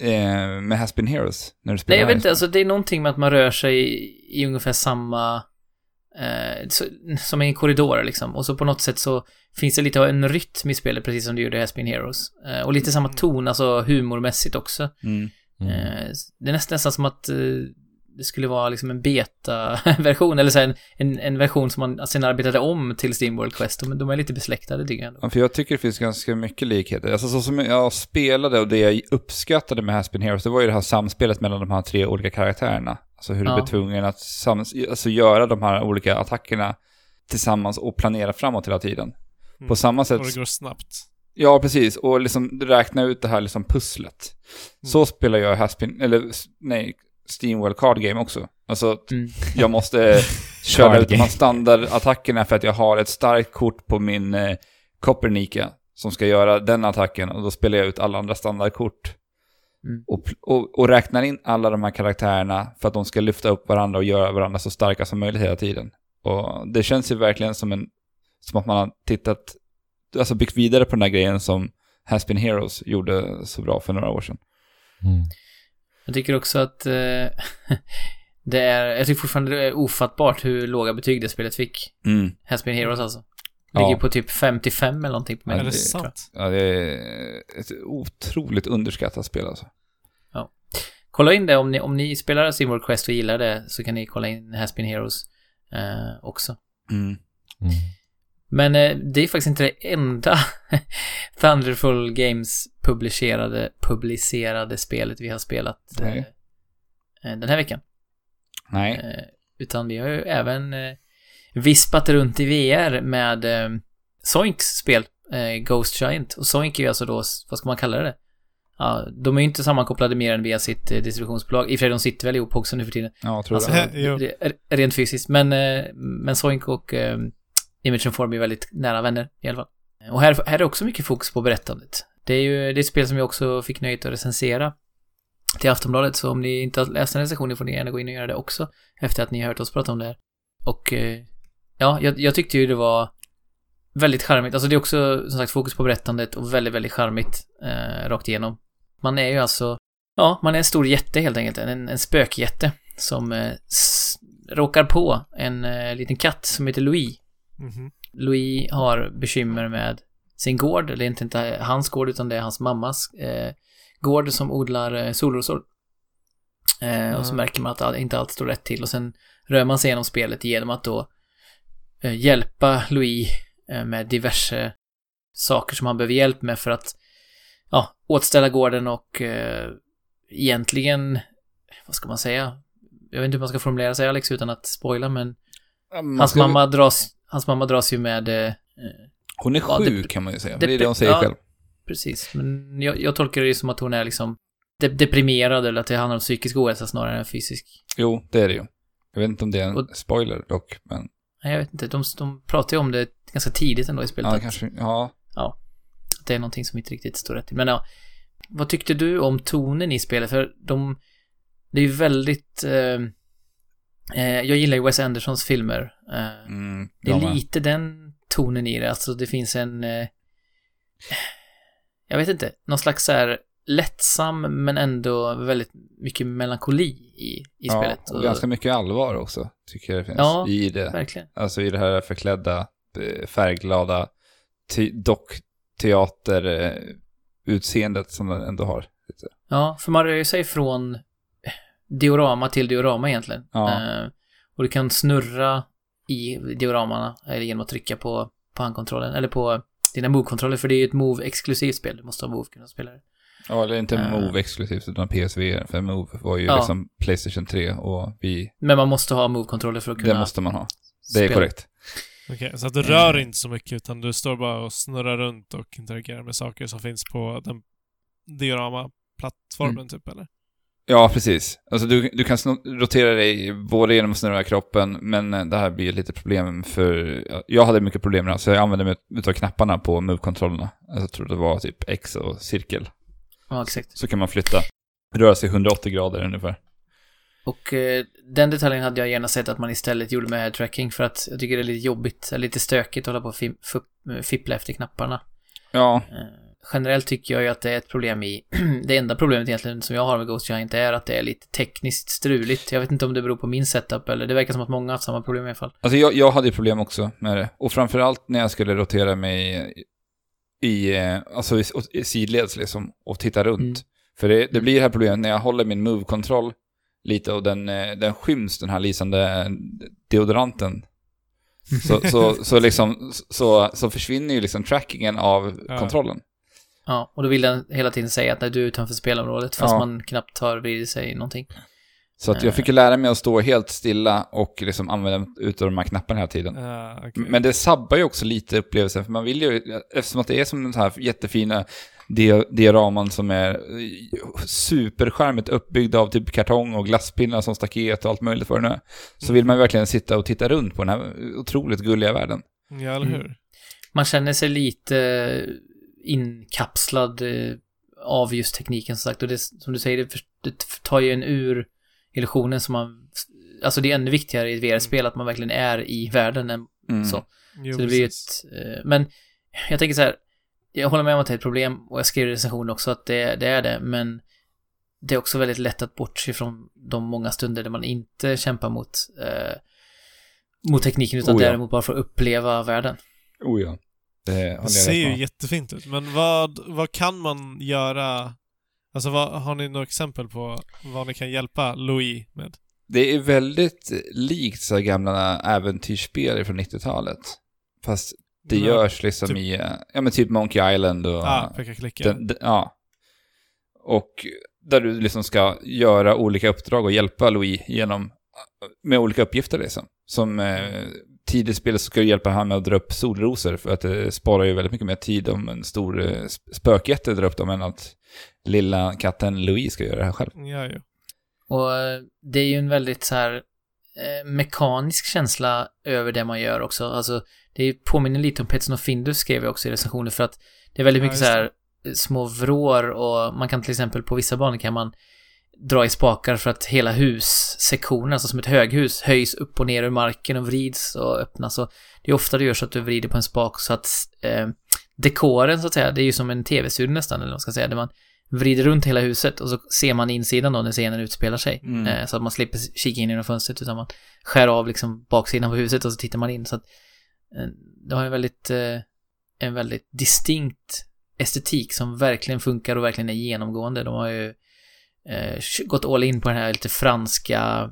eh, med Has been Heroes? När du Nej, spelade jag vet inte. Alltså, det är någonting med att man rör sig i, i ungefär samma... Eh, så, som i en korridor liksom. Och så på något sätt så finns det lite av en rytm i spelet, precis som det gjorde i Has been Heroes. Eh, och lite samma ton, alltså humormässigt också. Mm. Mm. Eh, det är nästan, nästan som att eh, det skulle vara liksom en beta-version, eller så här, en, en, en version som man sen arbetade om till Steamworld Quest. De, de är lite besläktade tycker jag ändå. Ja, för jag tycker det finns ganska mycket likheter. Alltså så som jag spelade och det jag uppskattade med Has been Heroes, det var ju det här samspelet mellan de här tre olika karaktärerna. Alltså hur du Ja. blir tvungen att sams- alltså göra de här olika attackerna tillsammans och planera framåt hela tiden. Mm. På samma sätt Och det går snabbt. Ja, precis. Och liksom räkna ut det här liksom pusslet. Mm. Så spelar jag Haspin, eller nej, Steamworld Card Game också. Alltså, Mm. jag måste *laughs* köra ut de här standardattackerna för att jag har ett starkt kort på min eh, Copernica som ska göra den attacken och då spelar jag ut alla andra standardkort. Mm. Och, och, och räknar in alla de här karaktärerna för att de ska lyfta upp varandra och göra varandra så starka som möjligt hela tiden. Och det känns ju verkligen som en, som att man har tittat, alltså byggt vidare på den här grejen som Has been Heroes gjorde så bra för några år sedan. Mm. Jag tycker också att eh, *laughs* det är, jag tycker fortfarande det är ofattbart hur låga betyg det spelet fick. Mm. Has been Heroes alltså. Ja. Ligger på typ 55 eller någonting på mig. Ja, är det det- sant? Ja, det är ett otroligt underskattat spel alltså. Kolla in det om ni, om ni spelar Steamworld Quest och gillar det så kan ni kolla in Has been Heroes eh, också. Mm. Mm. Men eh, det är faktiskt inte det enda *laughs* Thunderful Games publicerade, publicerade spelet vi har spelat eh, Nej. eh, den här veckan. Nej. Eh, utan vi har ju även eh, vispat runt i VR med eh, Zoinks spel, eh, Ghost Giant. Och Zoink är ju alltså då, vad ska man kalla det? Ja, de är ju inte sammankopplade mer än via sitt eh, distributionsbolag. I och för sig, de sitter väl ihop också nu för tiden. Ja, jag tror Alltså, *laughs* re- rent fysiskt. Men, eh, men Zoink och Image Image Form är väldigt nära vänner i alla fall. Och här, här är också mycket fokus på berättandet. Det är ju det är ett spel som jag också fick nöjet att recensera till Aftonbladet, så om ni inte har läst den recensionen får ni gärna gå in och göra det också efter att ni har hört oss prata om det här. Och eh, ja, jag, jag tyckte ju det var väldigt charmigt. Alltså det är också som sagt fokus på berättandet och väldigt, väldigt charmigt eh, rakt igenom. Man är ju alltså, ja, man är en stor jätte helt enkelt. En, en spökjätte som eh, råkar på en eh, liten katt som heter Louis. Mhm. Louis har bekymmer med sin gård. Är inte, inte hans gård utan det är hans mammas eh, gård som odlar eh, solrosor. Eh, Och så Mm. märker man att all, inte allt står rätt till och sen rör man sig genom spelet genom att då eh, hjälpa Louis eh, med diverse saker som han behöver hjälp med för att ja, återställa gården och eh, egentligen, vad ska man säga? Jag vet inte hur man ska formulera sig Alex utan att spoila men Man hans ska- mamma dras, hans mamma dras ju med eh, Hon är Ja, det- sjuk kan man ju säga. det- Det är det hon säger ja. själv. Precis, men jag, jag tolkar det ju som att hon är liksom de deprimerad eller att det handlar om psykisk ohälsa snarare än fysisk. Jo, det är det ju. Jag vet inte om det är en Och- spoiler dock, men... Nej, jag vet inte. De, de pratar ju om det ganska tidigt ändå i spelet. Ja, att, kanske... Ja. att det är någonting som inte riktigt står rätt till. Men ja, vad tyckte du om tonen i spelet? För de... Det är ju väldigt... Eh, jag gillar ju Wes Andersons filmer. Eh, Mm, det är lite den tonen i det. Alltså det finns en... Eh, jag vet inte. Någon slags så här lättsam men ändå väldigt mycket melankoli i, i ja, spelet. och ganska mycket allvar också, tycker jag det finns Ja. i det. Verkligen. Alltså i det här förklädda, eh, färgglada, te- dockteater-utseendet som den ändå har. lite. Ja, för man rör ju sig från diorama till diorama egentligen. Ja. Eh, och du kan snurra i dioramana eller genom att trycka på, på handkontrollen, eller på dina move-kontroller, för det är ju ett move-exklusivt spel. Du måste ha move kunna spela det. Ja, eller inte Eh. Move exklusivt, utan PSVR. För Move var ju Ja. liksom Playstation 3 och vi... Men man måste ha move-kontroller för att kunna Det måste man ha. Det är spela. korrekt. Okej, så att du rör inte så mycket utan du står bara och snurrar runt och interagerar med saker som finns på den diorama-plattformen Mm. typ eller? Ja, precis. Alltså du, du kan rotera dig både genom att snurra kroppen, men eh, det här blir lite problem för... ja, Jag hade mycket problem med det, så jag använde mig utav knapparna på Move-kontrollerna. Alltså, jag tror det var typ X och cirkel. Ja, exakt. Så kan man flytta, röra sig 180 grader ungefär. Och eh, den detaljen hade jag gärna sett att man istället gjorde med tracking för att jag tycker det är lite jobbigt, eller lite stökigt att hålla på och fippla efter knapparna. Ja, Eh, generellt tycker jag ju att det är ett problem i... *clears throat* det enda problemet egentligen som jag har med Ghost Giant är att det är lite tekniskt struligt. Jag vet inte om det beror på min setup eller det verkar som att många har haft samma problem i alla fall. Alltså jag, jag hade ju problem också med det. Och framförallt när jag skulle rotera mig i, eh, alltså i, i sidleds liksom, och titta runt. Mm. För det, det blir det här problemet när jag håller min move-kontroll lite och den, eh, den skyms, den här lysande deodoranten. Så, så, så, *laughs* liksom, så, så försvinner ju liksom trackingen av Ja. kontrollen. Ja, och då vill den hela tiden säga att när du är utanför spelområdet fast Ja. man knappt har vridit sig någonting. Så att jag fick ju lära mig att stå helt stilla och liksom använda utav de här knapparna hela tiden. Ja, okej. Men det sabbar ju också lite upplevelsen, för man vill ju, eftersom att det är som den här jättefina dia- dioraman som är eh, superskärmigt uppbyggd av typ kartong och glasspinnar som staket och allt möjligt det nu. Så vill man ju verkligen sitta och titta runt på den här otroligt gulliga världen. Ja, eller hur? Man känner sig lite inkapslad eh, av just tekniken som sagt. Och det, som du säger, det, för- det tar ju en ur illusionen som man... Alltså det är ännu viktigare i ett VR-spel att man verkligen är i världen än Mm. så. Jo, Så det blir precis. ett... eh, Men jag tänker så här, jag håller med om att det är ett problem och jag skrev i recensionen också att det, det är det, men det är också väldigt lätt att bortse från de många stunder där man inte kämpar mot, eh, mot tekniken utan Oh ja. däremot bara får uppleva världen. Oh ja. Det håller Det jag ser ju jättefint ut, men vad, vad kan man göra? Alltså vad, har ni några exempel på vad ni kan hjälpa Louis med? Det är väldigt likt så gamla äventyrsspel från 90-talet. Fast det Ja, görs liksom typ- i, eh, ja men typ Monkey Island och... Ja, peka klicka. den, den, ja. Och där du liksom ska göra olika uppdrag och hjälpa Louis genom, med olika uppgifter liksom. Som eh, tidigt i spelet så ska du hjälpa han med att dra upp solrosor för att det sparar ju väldigt mycket mer tid om en stor eh, sp- spökjätte drar upp dem än att lilla katten Louis ska göra det här själv. Ja, ju. Och eh, det är ju en väldigt så här eh, mekanisk känsla över det man gör också. Alltså, det är- påminner lite om Petson och Findus skrev jag också i recensioner för att det är väldigt Ja, mycket så här eh, små vrår och man kan till exempel på vissa banor kan man dra i spakar för att hela hussektionen, alltså som ett höghus, höjs upp och ner ur marken och vrids och öppnas. Och det är ofta det gör så att du vrider på en spak så att eh, dekoren så att säga, det är ju som en tv-studio nästan, eller vad man ska säga, där man vrider runt hela huset och så ser man insidan då när scenen utspelar sig. Mm. Eh, så att man slipper kika in genom fönstret utan man skär av liksom baksidan på huset och så tittar man in. Så att eh, det har en väldigt, eh, en väldigt distinkt estetik som verkligen funkar och verkligen är genomgående. De har ju eh, gått all in på den här lite franska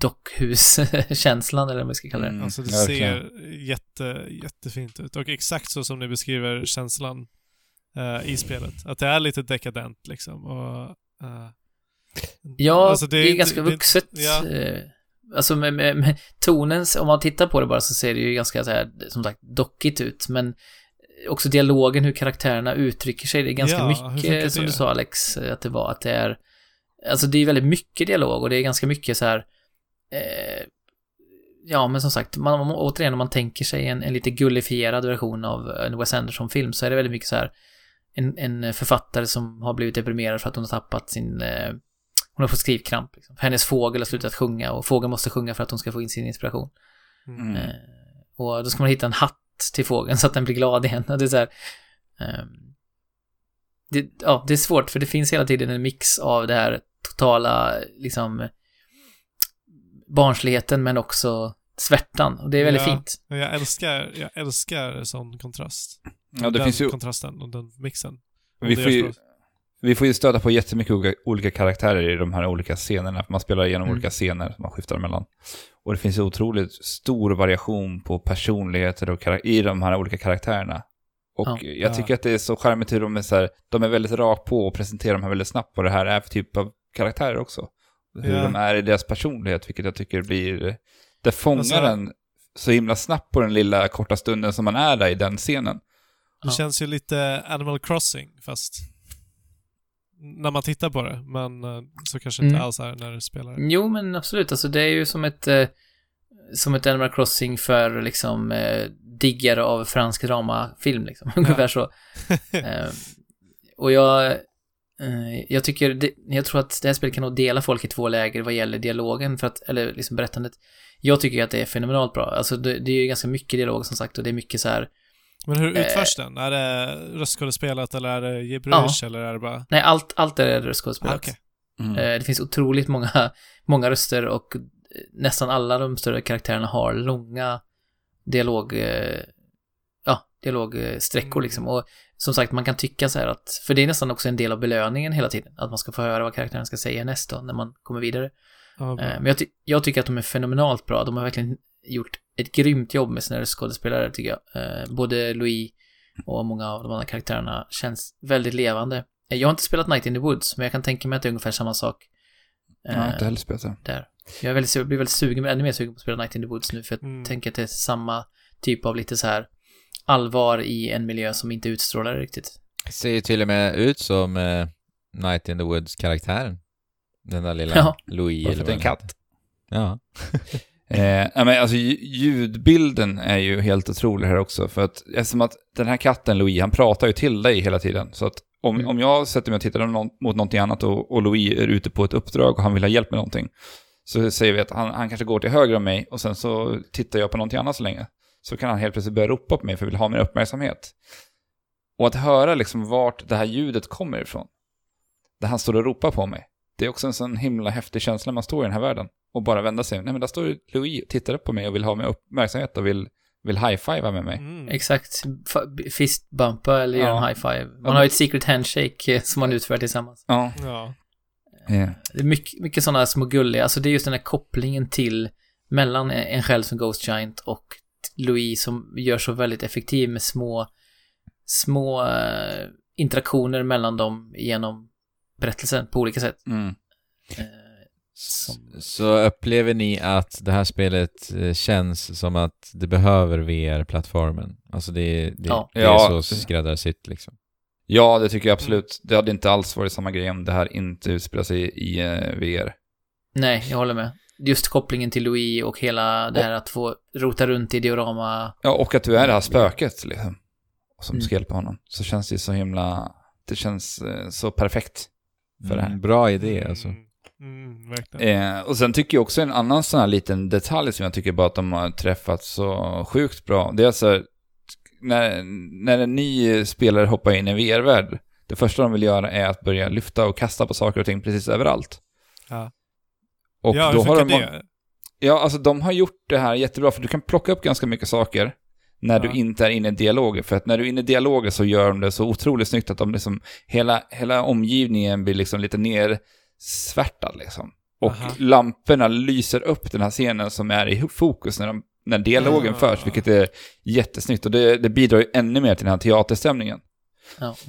dockhuskänslan eller vad man ska kalla det. Mm, Alltså det ser jätte, jättefint ut. Och exakt så som ni beskriver känslan eh, i spelet. Att det är lite dekadent liksom. Och, eh, Ja, alltså, det, är inte- ganska det- vuxet. ja. eh, Alltså med, med, med tonen, om man tittar på det bara så ser det ju ganska så här, som sagt, dockigt ut. Men också dialogen, hur karaktärerna uttrycker sig. Det är ganska Ja, mycket, som du sa Alex, att det var att det är... Alltså det är väldigt mycket dialog och det är ganska mycket så här... Eh, ja, men som sagt, man, man, återigen om man tänker sig en, en lite gullifierad version av en Wes Anderson-film så är det väldigt mycket så här en, en författare som har blivit deprimerad för att hon har tappat sin... Eh, hon har fått skrivkramp. Liksom. Hennes fågel har slutat sjunga och fågeln måste sjunga för att hon ska få in sin inspiration. Mm. Eh, och då ska man hitta en hatt till fågeln så att den blir glad igen. Och det är så här, ehm, det, ja, det är svårt för det finns hela tiden en mix av det här totala, liksom, barnsligheten men också svärtan. Och det är väldigt Ja. fint. Jag älskar, jag älskar sån kontrast. Ja, det den finns ju, kontrasten och den mixen. vi det får ju. Vi får ju stöta på jättemycket olika, olika karaktärer i de här olika scenerna. För man spelar igenom Mm. olika scener som man skiftar mellan. Och det finns otroligt stor variation på personligheter och i de här olika karaktärerna. Och Ja. jag Ja. tycker att det är så charmigt hur de är så här, de är väldigt rakt på och presenterar de här väldigt snabbt vad det här är för typ av karaktärer också. Hur Ja. de är i deras personlighet, vilket jag tycker blir, det fångar Alltså- en så himla snabbt på den lilla korta stunden som man är där i den scenen. Det Ja. känns ju lite Animal Crossing fast när man tittar på det. Men eh, så kanske inte Mm. alls är när du spelar. Jo, men absolut. Alltså det är ju som ett, eh, som ett Animal Crossing för liksom eh, diggare av fransk dramafilm liksom. *laughs* Ungefär så. *laughs* Eh, och jag, eh, jag tycker, det, jag tror att det här spelet kan nog dela folk i två läger vad gäller dialogen för att, eller liksom berättandet. Jag tycker att det är fenomenalt bra. Alltså det, det är ju ganska mycket dialog som sagt och det är mycket så här, Men hur Eh. utförs den? Är det röstskådespelat eller är det gibberish eller är det bara... nej allt, allt är Ah, röstskådespelat. okej. Mm. Eh, Det finns otroligt många, *laughs* många röster och eh, nästan alla de större karaktärerna har långa dialog, eh, ja, dialogsträckor Mm. liksom. Och som sagt, man kan tycka så här att, för det är nästan också en del av belöningen hela tiden, att man ska få höra vad karaktären ska säga näst då, när man kommer vidare. Ja. Eh, Men jag, ty- jag tycker att de är fenomenalt bra. De har verkligen gjort ett grymt jobb med sina röstskådespelare, tycker jag. Eh, Både Louis och många av de andra karaktärerna känns väldigt levande. Eh, Jag har inte spelat Night in the Woods, men jag kan tänka mig att det är ungefär samma sak. Jag har eh, inte heller spelat det. där. Jag är väldigt, jag blir väldigt sugen, ännu mer sugen på att spela Night in the Woods nu, för jag Mm. tänker att det är samma typ av lite så här allvar i en miljö som inte utstrålar det riktigt. Ser ju till och med ut som eh, Night in the Woods-karaktären. Den där lilla Ja. Louis Bara eller det är en vad katt. Ja. *laughs* Eh, men alltså lj- ljudbilden är ju helt otrolig här också. För att eftersom att den här katten Louis, han pratar ju till dig hela tiden. Så att om, Mm. om jag sätter mig och tittar mot någonting annat och, och Louis är ute på ett uppdrag och han vill ha hjälp med någonting. Så säger vi att han, han kanske går till höger om mig och sen så tittar jag på någonting annat så länge. Så kan han helt plötsligt börja ropa på mig för att vill ha min uppmärksamhet. Och att höra liksom vart det här ljudet kommer ifrån. Där han står och ropar på mig. Det är också en sån himla häftig känsla man står i den här världen. Och bara vända sig. Nej men där står Louis och tittar upp på mig och vill ha min uppmärksamhet och vill, vill high-fivea med mig. Mm. Exakt. Fistbumpa eller göra Ja. en high five. Man Ja. har ju ett secret handshake eh, *laughs* som man utför tillsammans. Ja. Ja. Eh, Det är mycket, mycket sådana små gulliga, alltså det är just den här kopplingen till mellan en själv som Ghost Giant och Louis som gör så väldigt effektiv med små, små eh, interaktioner mellan dem genom berättelsen på olika sätt. Mm. Som- Så upplever ni att det här spelet eh, känns som att det behöver VR-plattformen? Alltså det, det, Ja. det är Ja. så skräddarsytt liksom. Ja, det tycker jag absolut. Det hade inte alls varit samma grej om det här inte utspelar sig i eh, VR. nej, jag håller med. Just kopplingen till Louis och hela det här att få rota runt i diorama. Ja, och att du är det här spöket liksom. Som Mm. ska hjälpa honom. Så känns det så himla... Det känns eh, så perfekt för det här. Mm, bra idé alltså. Mm. Eh, och sen tycker jag också en annan sån här liten detalj som jag tycker bara att de har träffat så sjukt bra. Det är alltså när, när en ny spelare hoppar in i VR-värld. Det första de vill göra är att börja lyfta och kasta på saker och ting precis överallt. Ja. Och ja, då hur har de... det? Ja, alltså de har gjort det här jättebra för du kan plocka upp ganska mycket saker när Ja. du inte är inne i dialoger. För att när du är inne i dialoger så gör de det så otroligt snyggt att de liksom, hela, hela omgivningen blir liksom lite nersvärtad liksom. Och Aha. lamporna lyser upp den här scenen som är i fokus när, de, när dialogen Ah. förs, vilket är jättesnyggt. Och det, det bidrar ju ännu mer till den här teaterstämningen.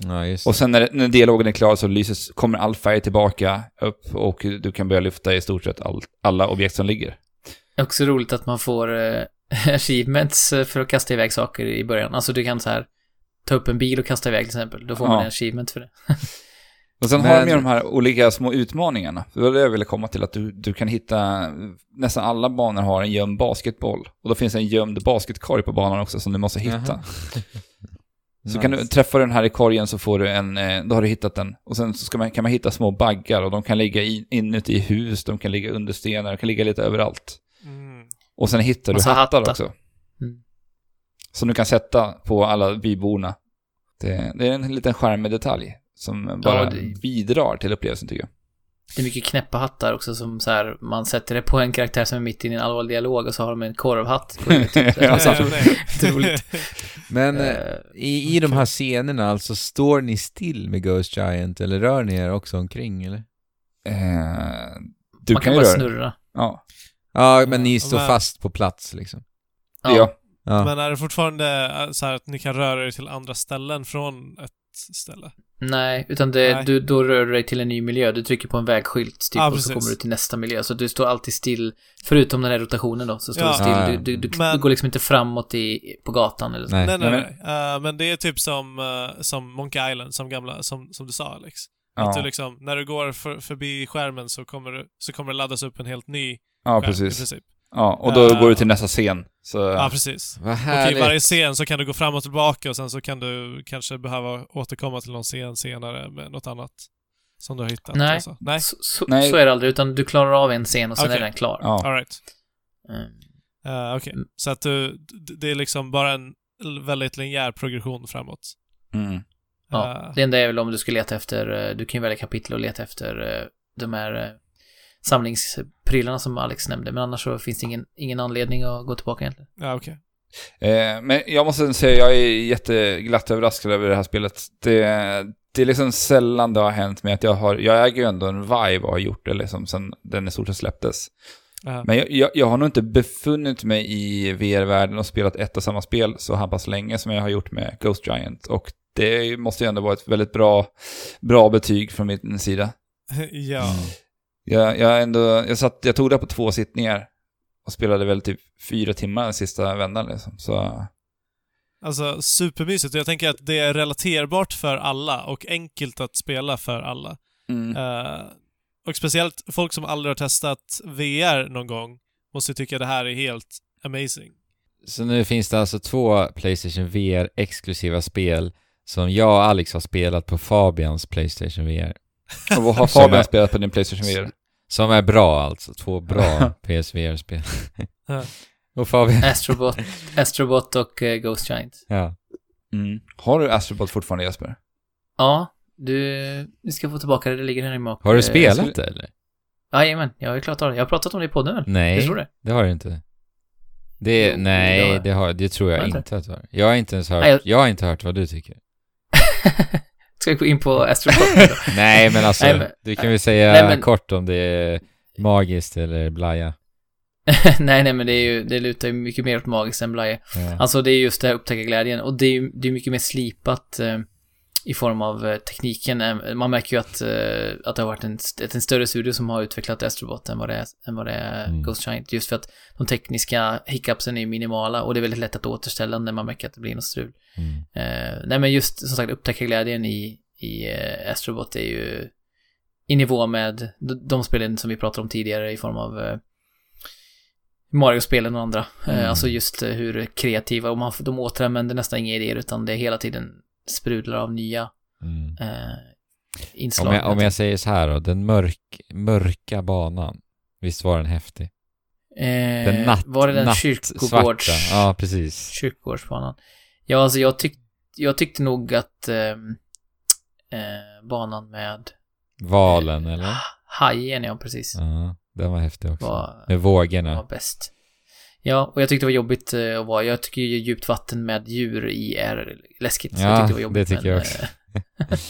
Ja, just Och sen när, när dialogen är klar så lyses, kommer all färg tillbaka upp och du kan börja lyfta i stort sett all, alla objekt som ligger. Det är också roligt att man får eh, *laughs* achievements eh, för att kasta iväg saker i början. Alltså du kan så här ta upp en bil och kasta iväg till exempel. Då får man Ja. en achievement för det. *laughs* Och sen har Men- de ju de här olika små utmaningarna. Det var det jag ville komma till, att du, du kan hitta, nästan alla banor har en gömd basketboll. Och då finns en gömd basketkorg på banan också som du måste hitta. *laughs* Så kan du träffa den här i korgen så får du en, eh, då har du hittat den. Och sen så ska man, kan man hitta små baggar och de kan ligga i, inuti hus, de kan ligga under stenar, de kan ligga lite överallt. Mm. Och sen hittar du hattar hattar. också. Mm. Som du kan sätta på alla byborna. Det, det är en liten charmig detalj som bara det- bidrar till upplevelsen tycker jag. Det är mycket knäppa hattar också som så här, man sätter det på en karaktär som är mitt inne i en allvarlig dialog och så har de en korvhatt på huvudet. *laughs* typ. Det är så Ja. *laughs* roligt. Men Eh, i, i de här scenerna, alltså står ni still med Ghost Giant eller rör ni er också omkring eller? Eh, du man kan kan ju bara röra snurra. Ja. Ja, men ni Ja, står men- fast på plats liksom. Ja. ja. Ja. Men är det fortfarande så här att ni kan röra er till andra ställen från ett ställe? Nej, utan det, Nej. Du, då rör du dig till en ny miljö. Du trycker på en vägskylt typ, Ja, och så kommer du till nästa miljö. Så du står alltid still, förutom den här rotationen då, så står Ja. du still. Ja, ja. Du, du, du, Men- du går liksom inte framåt i, på gatan eller så. Nej. Nej, nej, Nej, nej. Eh, men det är typ som, eh, som Monkey Island, som gamla, som, som du sa Alex. Att du Ja, liksom, när du går för, förbi skärmen så kommer, du, så kommer det laddas upp en helt ny ja skärm i precis. princip. Ja, och då Eh, går du till nästa scen. Så, Ja, precis. Vad Och i härligt. varje scen så kan du gå fram och tillbaka och sen så kan du kanske behöva återkomma till någon scen senare med något annat som du har hittat. Nej. Alltså. Nej, Så, så, Nej. så är det aldrig, utan du klarar av en scen och sen Okej. är den klar. ja. alright. Mm. Uh, Okej, Mm. så att du, det är liksom bara en väldigt linjär progression framåt. Mm. Ja, Eh, det enda är väl om du ska leta efter, eh, du kan ju välja kapitel och leta efter eh, de här eh, samlingsprylarna som Alex nämnde, men annars så finns det ingen, ingen anledning att gå tillbaka egentligen. ja, okej. Eh, men jag måste säga, jag är jätteglatt överraskad över det här spelet. Det, det är liksom sällan det har hänt med att jag har, jag äger ju ändå en vibe och har gjort det liksom sen den i stort sett släpptes. Ja. Men jag, jag, jag har nog inte befunnit mig i VR-världen och spelat ett och samma spel så här pass länge som jag har gjort med Ghost Giant. Och det måste ju ändå vara ett väldigt bra, bra betyg från min sida. *laughs* ja. Jag, jag, ändå, jag, satt, jag tog det på två sittningar och spelade väl typ fyra timmar den sista vändan liksom. Så Alltså supermysigt. Jag tänker att det är relaterbart för alla och enkelt att spela för alla. mm. Eh, och speciellt folk som aldrig har testat VR någon gång måste tycka det här är helt amazing. Så nu finns det alltså två Playstation VR exklusiva spel som jag och Alex har spelat på Fabians Playstation VR. Och vad har Fabian spelat på din Playstation VR? Som är bra alltså, två bra PSVR-spel. *laughs* Ja. *laughs* och Fabian, Astrobot, Astrobot och eh, Ghost Giant. ja. Mm. Har du Astrobot fortfarande Jesper? Ja, du, du ska få tillbaka det, det ligger här hemma och, Har du eh, spelat skulle- det eller? Jajamän, jag har ju klarat av det. Jag har pratat om det i podden väl? Nej, Jag tror det. det har du inte. Det, Jo, nej, det, har, det tror jag jag inte att du har. Jag har inte ens hört, Nej, jag- jag har inte hört vad du tycker. *laughs* Ska vi gå in på *laughs* då? *laughs* Nej, men alltså, Nej, men- du kan väl säga Nej, men- kort om det är magiskt eller blaja. *laughs* nej, nej, men det är ju, det lutar ju mycket mer åt magiskt än Blaje. Ja. Alltså det är just det här upptäckarglädjen och det är ju det är mycket mer slipat eh, i form av eh, tekniken. Man märker ju att, eh, att det har varit en, en större studio som har utvecklat Astrobot än vad det är, än vad det är Mm. Ghost Giant. Just för att de tekniska hiccupsen är minimala och det är väldigt lätt att återställa när man märker att det blir något strul. Mm. Eh, nej men just som sagt upptäckarglädjen i, i Astrobot är ju i nivå med de, spelen som vi pratade om tidigare i form av Mario-spelen och andra. Mm. Alltså just hur kreativa och man, de återanvänder nästan inga idéer utan det är hela tiden sprudlar av nya Mm. eh, inslag. Om, jag, om jag säger så här då, den mörk, mörka banan, visst var den häftig? eh, Den natt, var det den nattsvarta. kyrkogårds... Ja, precis. Kyrkogårdsbanan. Ja, alltså jag, tyck, jag tyckte nog att ehm, eh, banan med Valen, eller? hajen, ja precis, Ja, den var häftig också. var, Med vågorna. var bäst. Ja, och jag tyckte det var jobbigt eh, att vara, jag tycker ju djupt vatten med djur i är läskigt. så Ja, jag tyckte det var jobbigt. det tycker men, jag också. eh, *laughs*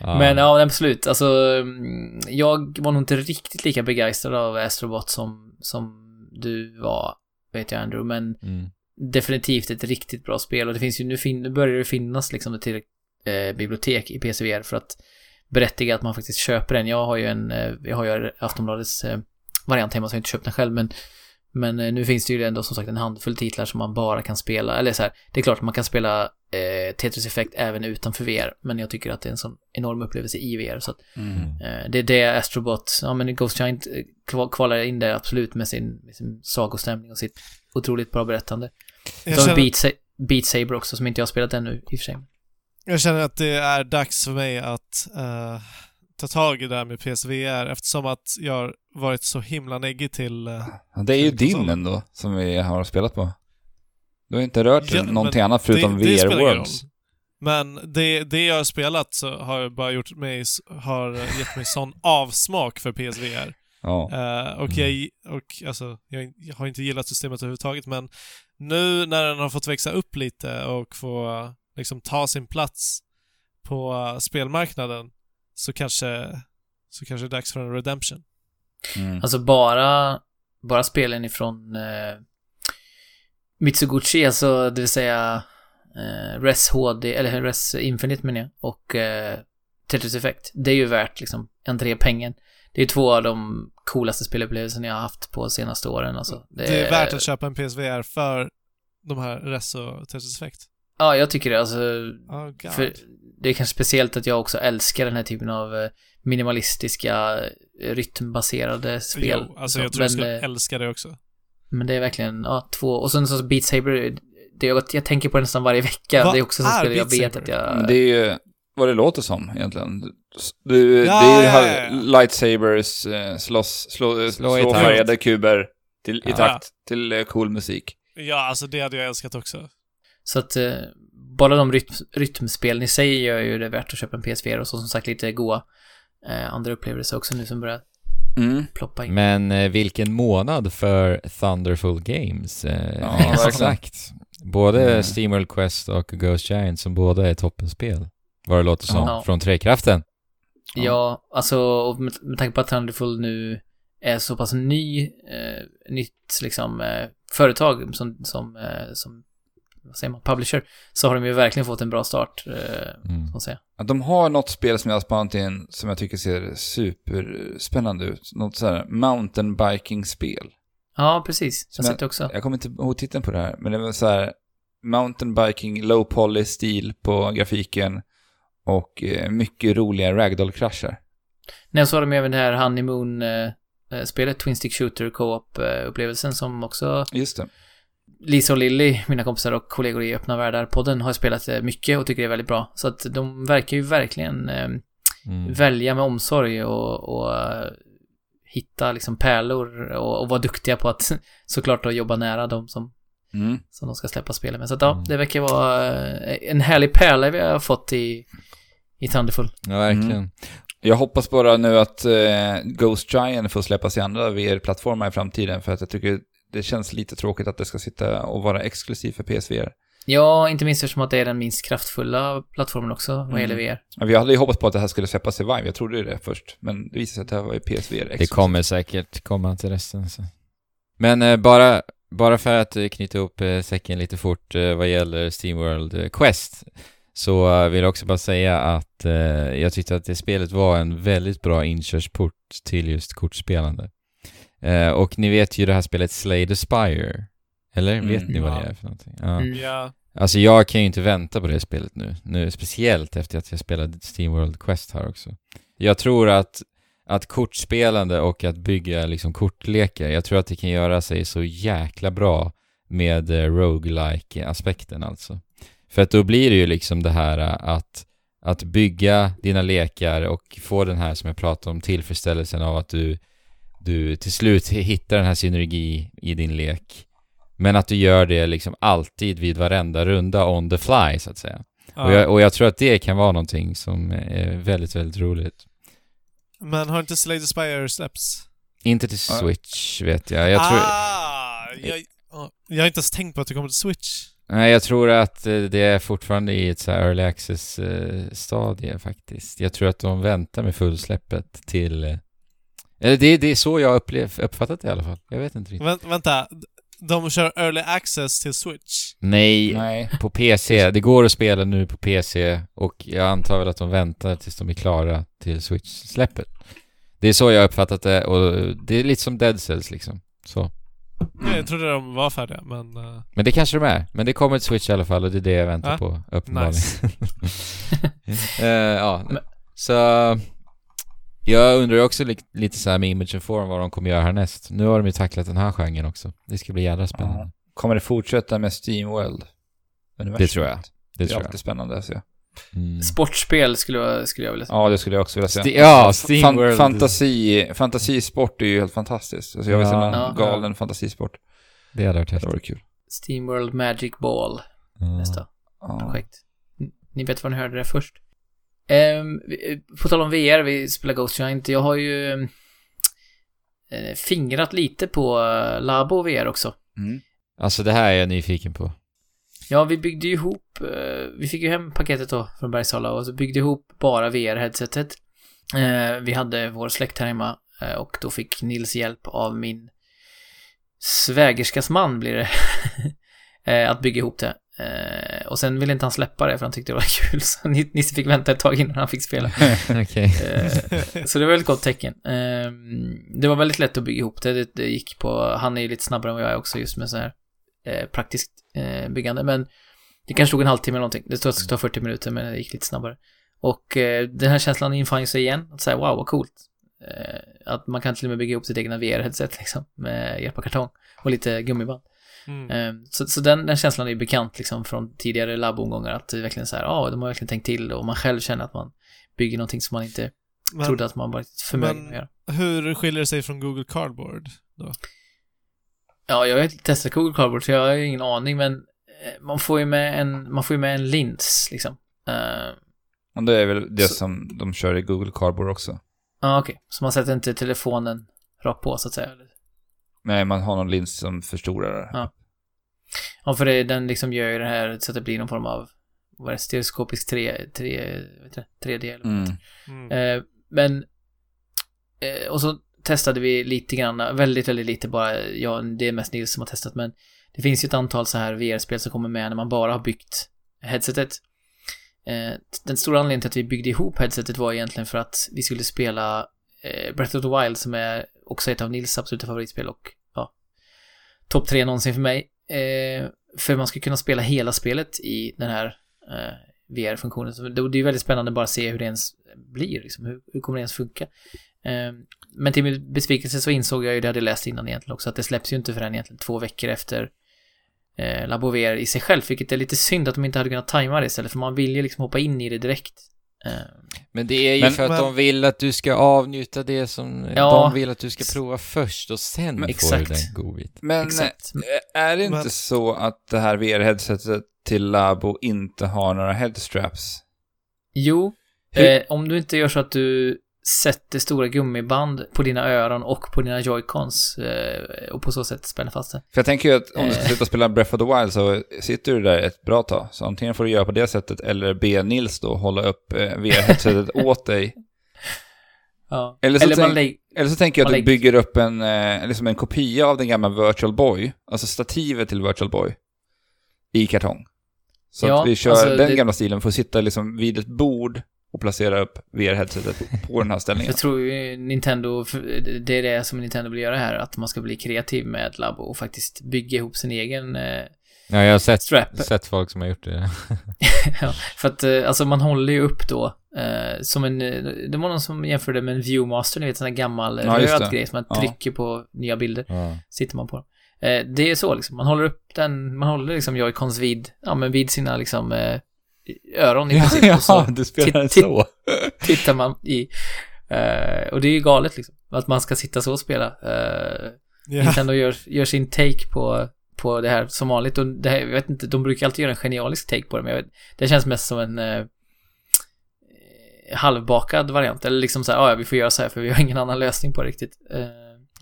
Ja. Men ja, absolut. Alltså, mm, jag var nog inte riktigt lika begeistrad av Astrobot som, som du var, vet jag Andrew, men Mm. definitivt ett riktigt bra spel och det finns ju, nu, fin, nu börjar det finnas liksom ett till eh, bibliotek i PCVR för att berättiga att man faktiskt köper den. Jag har ju en, eh, jag har ju Aftonbladets eh, variant hemma så jag har inte köpt den själv men men eh, nu finns det ju ändå som sagt en handfull titlar som man bara kan spela, eller så här, det är klart att man kan spela eh, Tetris Effect även utanför VR, men jag tycker att det är en sån enorm upplevelse i VR så att Mm. Eh, Det är det Astrobot, ja men Ghost Giant eh, kval- kvalar in där absolut med sin, med sin sagostämning och sitt otroligt bra berättande. Jag känner, Beat, Sa- Beat Saber också som inte jag har spelat ännu i och för sig. jag känner att det är dags för mig att eh, ta tag i det här med PSVR eftersom att jag har varit så himla neggig till... eh, Ja, Det är ju din ändå, som vi har spelat på. Du har inte rört Ja, någonting annat förutom det, det VR roll. Worlds. Men det, det jag har spelat så har jag bara gjort mig, har gett mig sån avsmak för PSVR. Ja. Eh, och jag, och alltså, jag, jag har inte gillat systemet överhuvudtaget men nu när den har fått växa upp lite och få liksom ta sin plats på eh, spelmarknaden så kanske, så kanske det är dags för en redemption. Mm. Alltså bara, bara spelen ifrån eh, Mitsuguchi, alltså det vill säga eh, Res HD, eller Res Infinite menar jag, och eh, Tetris Effect. Det är ju värt liksom entrépengen. Det är två av de coolaste spelupplevelserna jag har haft på senaste åren alltså. Det är värt att köpa en PSVR för de här Res och Tetris Effect. Ja, jag tycker det. Alltså, Oh god. För det är kanske speciellt att jag också älskar den här typen av eh, minimalistiska, eh, rytmbaserade spel. Jo, alltså Så, jag tror jag men, skulle eh, älska det också. men det är verkligen, ja, två. Och sen så Beat Saber, det, jag, jag tänker på det nästan varje vecka. Vad det är också så spel jag vet att jag... Det är ju vad det låter som egentligen. Du, Ja, det är ju ja, ja, ja. lightsabers, slåss, slå, Slå slå, i takt. färgade kuber till, i Ja. takt till cool musik. Ja, alltså det hade jag älskat också. Så att bara de rytm, rytmspelen i sig gör ju det värt att köpa en PSVR och så som sagt lite goa eh, andra upplevelser också nu som börjar Mm. ploppa in. Men eh, vilken månad för Thunderful Games. Eh, Ja, *laughs* exakt. Både Mm. SteamWorld Quest och Ghost Giant som båda är toppenspel. Vad det låter som. Ja. Från Trekraften. Ja, alltså och med, med tanke på att Thunderful nu är så pass ny, eh, nytt liksom eh, företag som, som, eh, som, vad säger man, publisher, så har de ju verkligen fått en bra start, eh, Mm. säga. De har något spel som jag har spanat in som jag tycker ser superspännande ut. Något sådär mountainbiking-spel. Ja, precis. Jag har sett det också. Jag kommer inte ihåg titeln på det här, men det var så här mountainbiking, low poly stil på grafiken och eh, mycket roliga ragdoll-kraschar. Nej, så har de även det här Honeymoon-spelet, Twin Stick Shooter Co-op-upplevelsen som också Just det. Lisa och Lilly, mina kompisar och kollegor i Öppna Världar-podden, har spelat eh, mycket och tycker det är väldigt bra. Så att de verkar ju verkligen eh, Mm. välja med omsorg och, och eh, hitta liksom pärlor och, och vara duktiga på att *laughs* såklart att jobba nära de som, Mm. som de ska släppa spelen med. Så att ja, Mm. det verkar vara en härlig pärla vi har fått i, i Thunderful. Ja, verkligen. Mm. Jag hoppas bara nu att Ghost Giant får släppas i andra VR-plattformar i framtiden för att jag tycker det känns lite tråkigt att det ska sitta och vara exklusivt för PSVR. Ja, inte minst eftersom att det är den minst kraftfulla plattformen också vad Mm. gäller VR. Ja, Vi hade ju hoppats på att det här skulle släppas i Vive, jag trodde ju det först, men det visade sig att det här var i PSVR Det kommer säkert komma till resten. Så. Men eh, bara, bara för att eh, knyta ihop eh, säcken lite fort eh, vad gäller Steamworld eh, Quest så eh, vill jag också bara säga att eh, jag tyckte att det spelet var en väldigt bra inkörsport till just kortspelande. Eh, och ni vet ju det här spelet Slay the Spire. Eller? Mm. vet ni vad Ja. det är för någonting? Ja. Mm. Ja. Alltså jag kan ju inte vänta på det spelet nu. nu. Speciellt efter att jag spelade Steamworld Quest här också. Jag tror att, att kortspelande och att bygga liksom kortlekar, jag tror att det kan göra sig så jäkla bra med eh, roguelike aspekten alltså. För att då blir det ju liksom det här eh, att, att bygga dina lekar och få den här som jag pratade om tillfredsställelsen av att du, du till slut hittar den här synergi i din lek. Men att du gör det liksom alltid vid varenda runda on the fly så att säga. Ja. Och, jag, och jag tror att det kan vara någonting som är väldigt, väldigt roligt. Men har inte Slay the Spire släppts? Inte till Ja. Switch vet jag. Jag tror, Ah! Jag, ja, jag har inte ens tänkt på att det kommer till Switch. nej, jag tror att eh, det är fortfarande i ett så här early access eh, stadie faktiskt. Jag tror att de väntar med fullsläppet till... Eller det, det är så jag upplev, uppfattat det i alla fall. Jag vet inte riktigt. Vänt, vänta, de kör early access till Switch? Nej, Nej. på PC. Det går att spela nu på PC och jag antar väl att de väntar tills de är klara till Switch-släppet. Det är så jag uppfattat det och det är lite som Dead Cells liksom. Så. Nej, Jag trodde de var färdiga, men... eh, Men det kanske de är. Men det kommer ett Switch i alla fall och det är det jag väntar Ja. på uppenbarligen. nice. *laughs* Eh, ja, Men- så jag undrar också li- lite så här med Image and Form vad de kommer göra härnäst. Nu har de ju tacklat den här genren också. Det ska bli jävla spännande. Ja. Kommer det fortsätta med Steamworld? Det tror jag. Det Det är tror jag. alltid spännande att se. Mm. Sportspel skulle jag, skulle jag vilja säga. Ja, det skulle jag också vilja säga. Sti- ja, Fan, Steamworld. fantasi, fantasisport är ju helt fantastiskt. Alltså jag vill se Ja. någon Ja. galen fantasisport. Det hade varit Det häftigt. vore kul. Steamworld Magic Ball, Ja. nästa Ja. projekt. Ni vet var ni hörde det först. Vi- på tal om VR, vi spelar Ghost Giant. Jag har ju eh, fingrat lite på eh, Labo VR också. Mm. Alltså det här är jag nyfiken på. Ja, vi byggde ju ihop, eh, vi fick ju hem paketet då från Bergsala och så byggde ihop bara VR-headsetet. Eh, vi hade vår släkt här hemma eh, och då fick Nils hjälp av min svägerskas man blir det. *laughs* eh, att bygga ihop det. Eh, och sen ville inte han släppa det för han tyckte det var *laughs* kul så Ni- Nisse fick vänta ett tag innan han fick spela. *laughs* Okej. Eh, så det var ett gott tecken. Eh, det var väldigt lätt att bygga ihop det. det. Det gick på, han är ju lite snabbare än jag är också just med så här eh, praktiskt eh, byggande. Men det kanske tog en halvtimme eller någonting. Det stod att det skulle ta 40 minuter men det gick lite snabbare. Och eh, den här känslan infann sig igen. Att säga wow vad coolt. Att man kan till och med bygga ihop sitt egna VR-headset *laughs* liksom. Med hjälp av kartong och lite gummiband. Mm. Eh, Så, så den, den känslan är bekant liksom från tidigare labbomgångar att det är verkligen så här, ja, de har verkligen tänkt till och man själv känner att man bygger någonting som man inte Men trodde att man var förmögen men- att göra. hur skiljer det sig från Google Cardboard då? Ja, jag har inte testat Google Cardboard så jag har ju ingen aning men eh, man får ju med en, man får ju med en lins liksom. Och det är väl det Så- som de kör i Google Cardboard också. Ja, okej. Så man sätter inte telefonen rakt på så att säga? Nej, man har någon lins som förstorar. Ja. Ja, för det, den liksom gör ju det här så att det blir någon form av, vad är det, stereoskopisk 3, 3, vet du, 3D eller vad det Mm. Mm. Eh, men, eh, och så testade vi lite grann, väldigt, väldigt lite bara, ja, det är mest Nils som har testat, men det finns ju ett antal så här VR-spel som kommer med när man bara har byggt headsetet. Eh, den stora anledningen till att vi byggde ihop headsetet var egentligen för att vi skulle spela eh, Breath of the Wild som är också ett av Nils absoluta favoritspel och ja, topp tre någonsin för mig. Eh, för man ska kunna spela hela spelet i den här eh, VR-funktionen. Det, är är väldigt spännande bara att se hur det ens blir, liksom. hur, hur kommer det ens funka? Eh, men till min besvikelse så insåg jag ju det jag hade läst innan egentligen också, att det släpps ju inte förrän egentligen två veckor efter eh, Labo VR i sig själv, vilket är lite synd att de inte hade kunnat tajma det istället, för man vill ju liksom hoppa in i det direkt. Eh, Men det är ju Men- för att men- de vill att du ska avnjuta det som Ja. de vill att du ska prova först och sen Men- får Exakt. du den godbiten. Men Exakt. eh, är det inte Men- så att det här VR-headsetet till Labo inte har några headstraps? Jo, eh, om du inte gör så att du sätter stora gummiband på dina öron och på dina joycons eh, och på så sätt spänner fast det. För jag tänker ju att om du ska Eh. sluta spela Breath of the Wild så sitter du där ett bra tag. Så antingen får du göra på det sättet eller be Nils då hålla upp eh, VR-headsetet *laughs* åt dig. Ja. Eller så Eller tänk- lägger... Eller så tänker jag att du lägger- bygger upp en, liksom en kopia av den gamla Virtual Boy, alltså stativet till Virtual Boy, i kartong. Så Ja, att vi kör alltså den det- gamla stilen, får sitta liksom vid ett bord och placera upp VR-headsetet på den här ställningen. Jag tror ju Nintendo, för det är det som Nintendo vill göra här, att man ska bli kreativ med Labo och faktiskt bygga ihop sin egen eh, Ja, jag har sett, strap. *laughs* sett folk som har gjort det. *laughs* ja, för att eh, alltså man håller ju upp då eh, som en, eh, det var någon som jämförde med en Viewmaster, ni vet sån här gammal Ja, röd grej som man Ja. trycker på nya bilder, Ja. sitter man på dem. Eh, det är så liksom, man håller upp den, man håller liksom joycons vid, ja men vid sina liksom eh, öron i princip. och så du spelar så. tittar man i. Eh, och det är ju galet liksom, att man ska sitta så och spela. Eh, Ja. Nintendo gör, gör sin take på, på det här som vanligt. Och det här, jag vet inte, de brukar alltid göra en genialisk take på det, men jag vet, det känns mest som en eh, halvbakad variant. Eller liksom så här, "Ah, ja, vi får göra så här för vi har ingen annan lösning på det riktigt. Eh,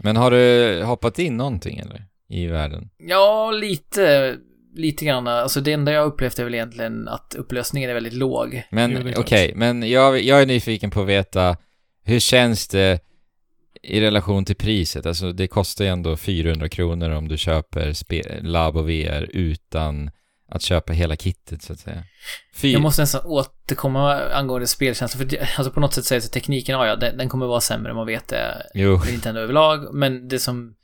Men har du hoppat in någonting eller? I världen? ja, lite, lite grann. Alltså det enda jag upplevt är väl egentligen att upplösningen är väldigt låg. Men det okej, klart. men jag, jag är nyfiken på att veta hur känns det i relation till priset? Alltså det kostar ju ändå 400 kronor om du köper spe- Labo VR utan att köpa hela kittet så att säga. Fy... Jag måste nästan återkomma angående spelkänsla, för det, alltså på något sätt säger så tekniken, ja, ja, den, den kommer vara sämre, man vet det. Jo, Nintendo överlag, men det som,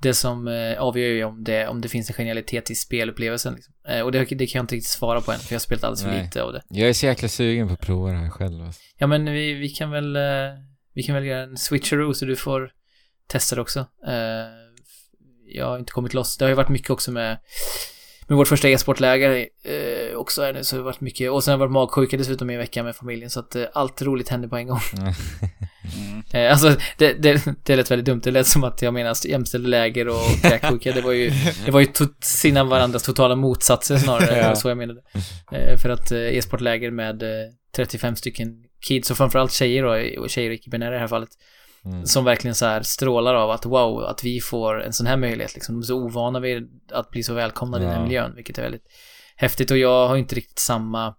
det som eh, avgör ju om det, om det finns en genialitet i spelupplevelsen. Liksom. Eh, och det, det kan jag inte riktigt svara på än, för jag har spelat alldeles för Nej. lite av det. jag är så jäkla sugen på att prova det här själv. Alltså. Ja, men vi, vi kan väl, eh, vi kan väl göra en switcheroo så du får testa det också. Jag har inte kommit loss. Det har ju varit mycket också med, med vårt första e-sportläger också är det, så det har varit mycket. Och sen har jag varit magsjuka dessutom i en vecka med familjen, så att allt roligt händer på en gång. *laughs* Eh, alltså, det, det, det lät väldigt dumt. Det lät som att jag menar jämställde läger och *laughs* kräksjuka. Det var ju, det var ju sina varandras totala motsatser snarare. Ja. ja. så jag menade. Eh, för att eh, e-sportläger med eh, 35 stycken kids och framförallt tjejer då, och tjejer och icke-binära i det här fallet. Mm. Som verkligen så här strålar av att wow, att vi får en sån här möjlighet liksom. De är så ovana vid att bli så välkomnade i den här Ja. miljön, vilket är väldigt häftigt. Och jag har inte riktigt samma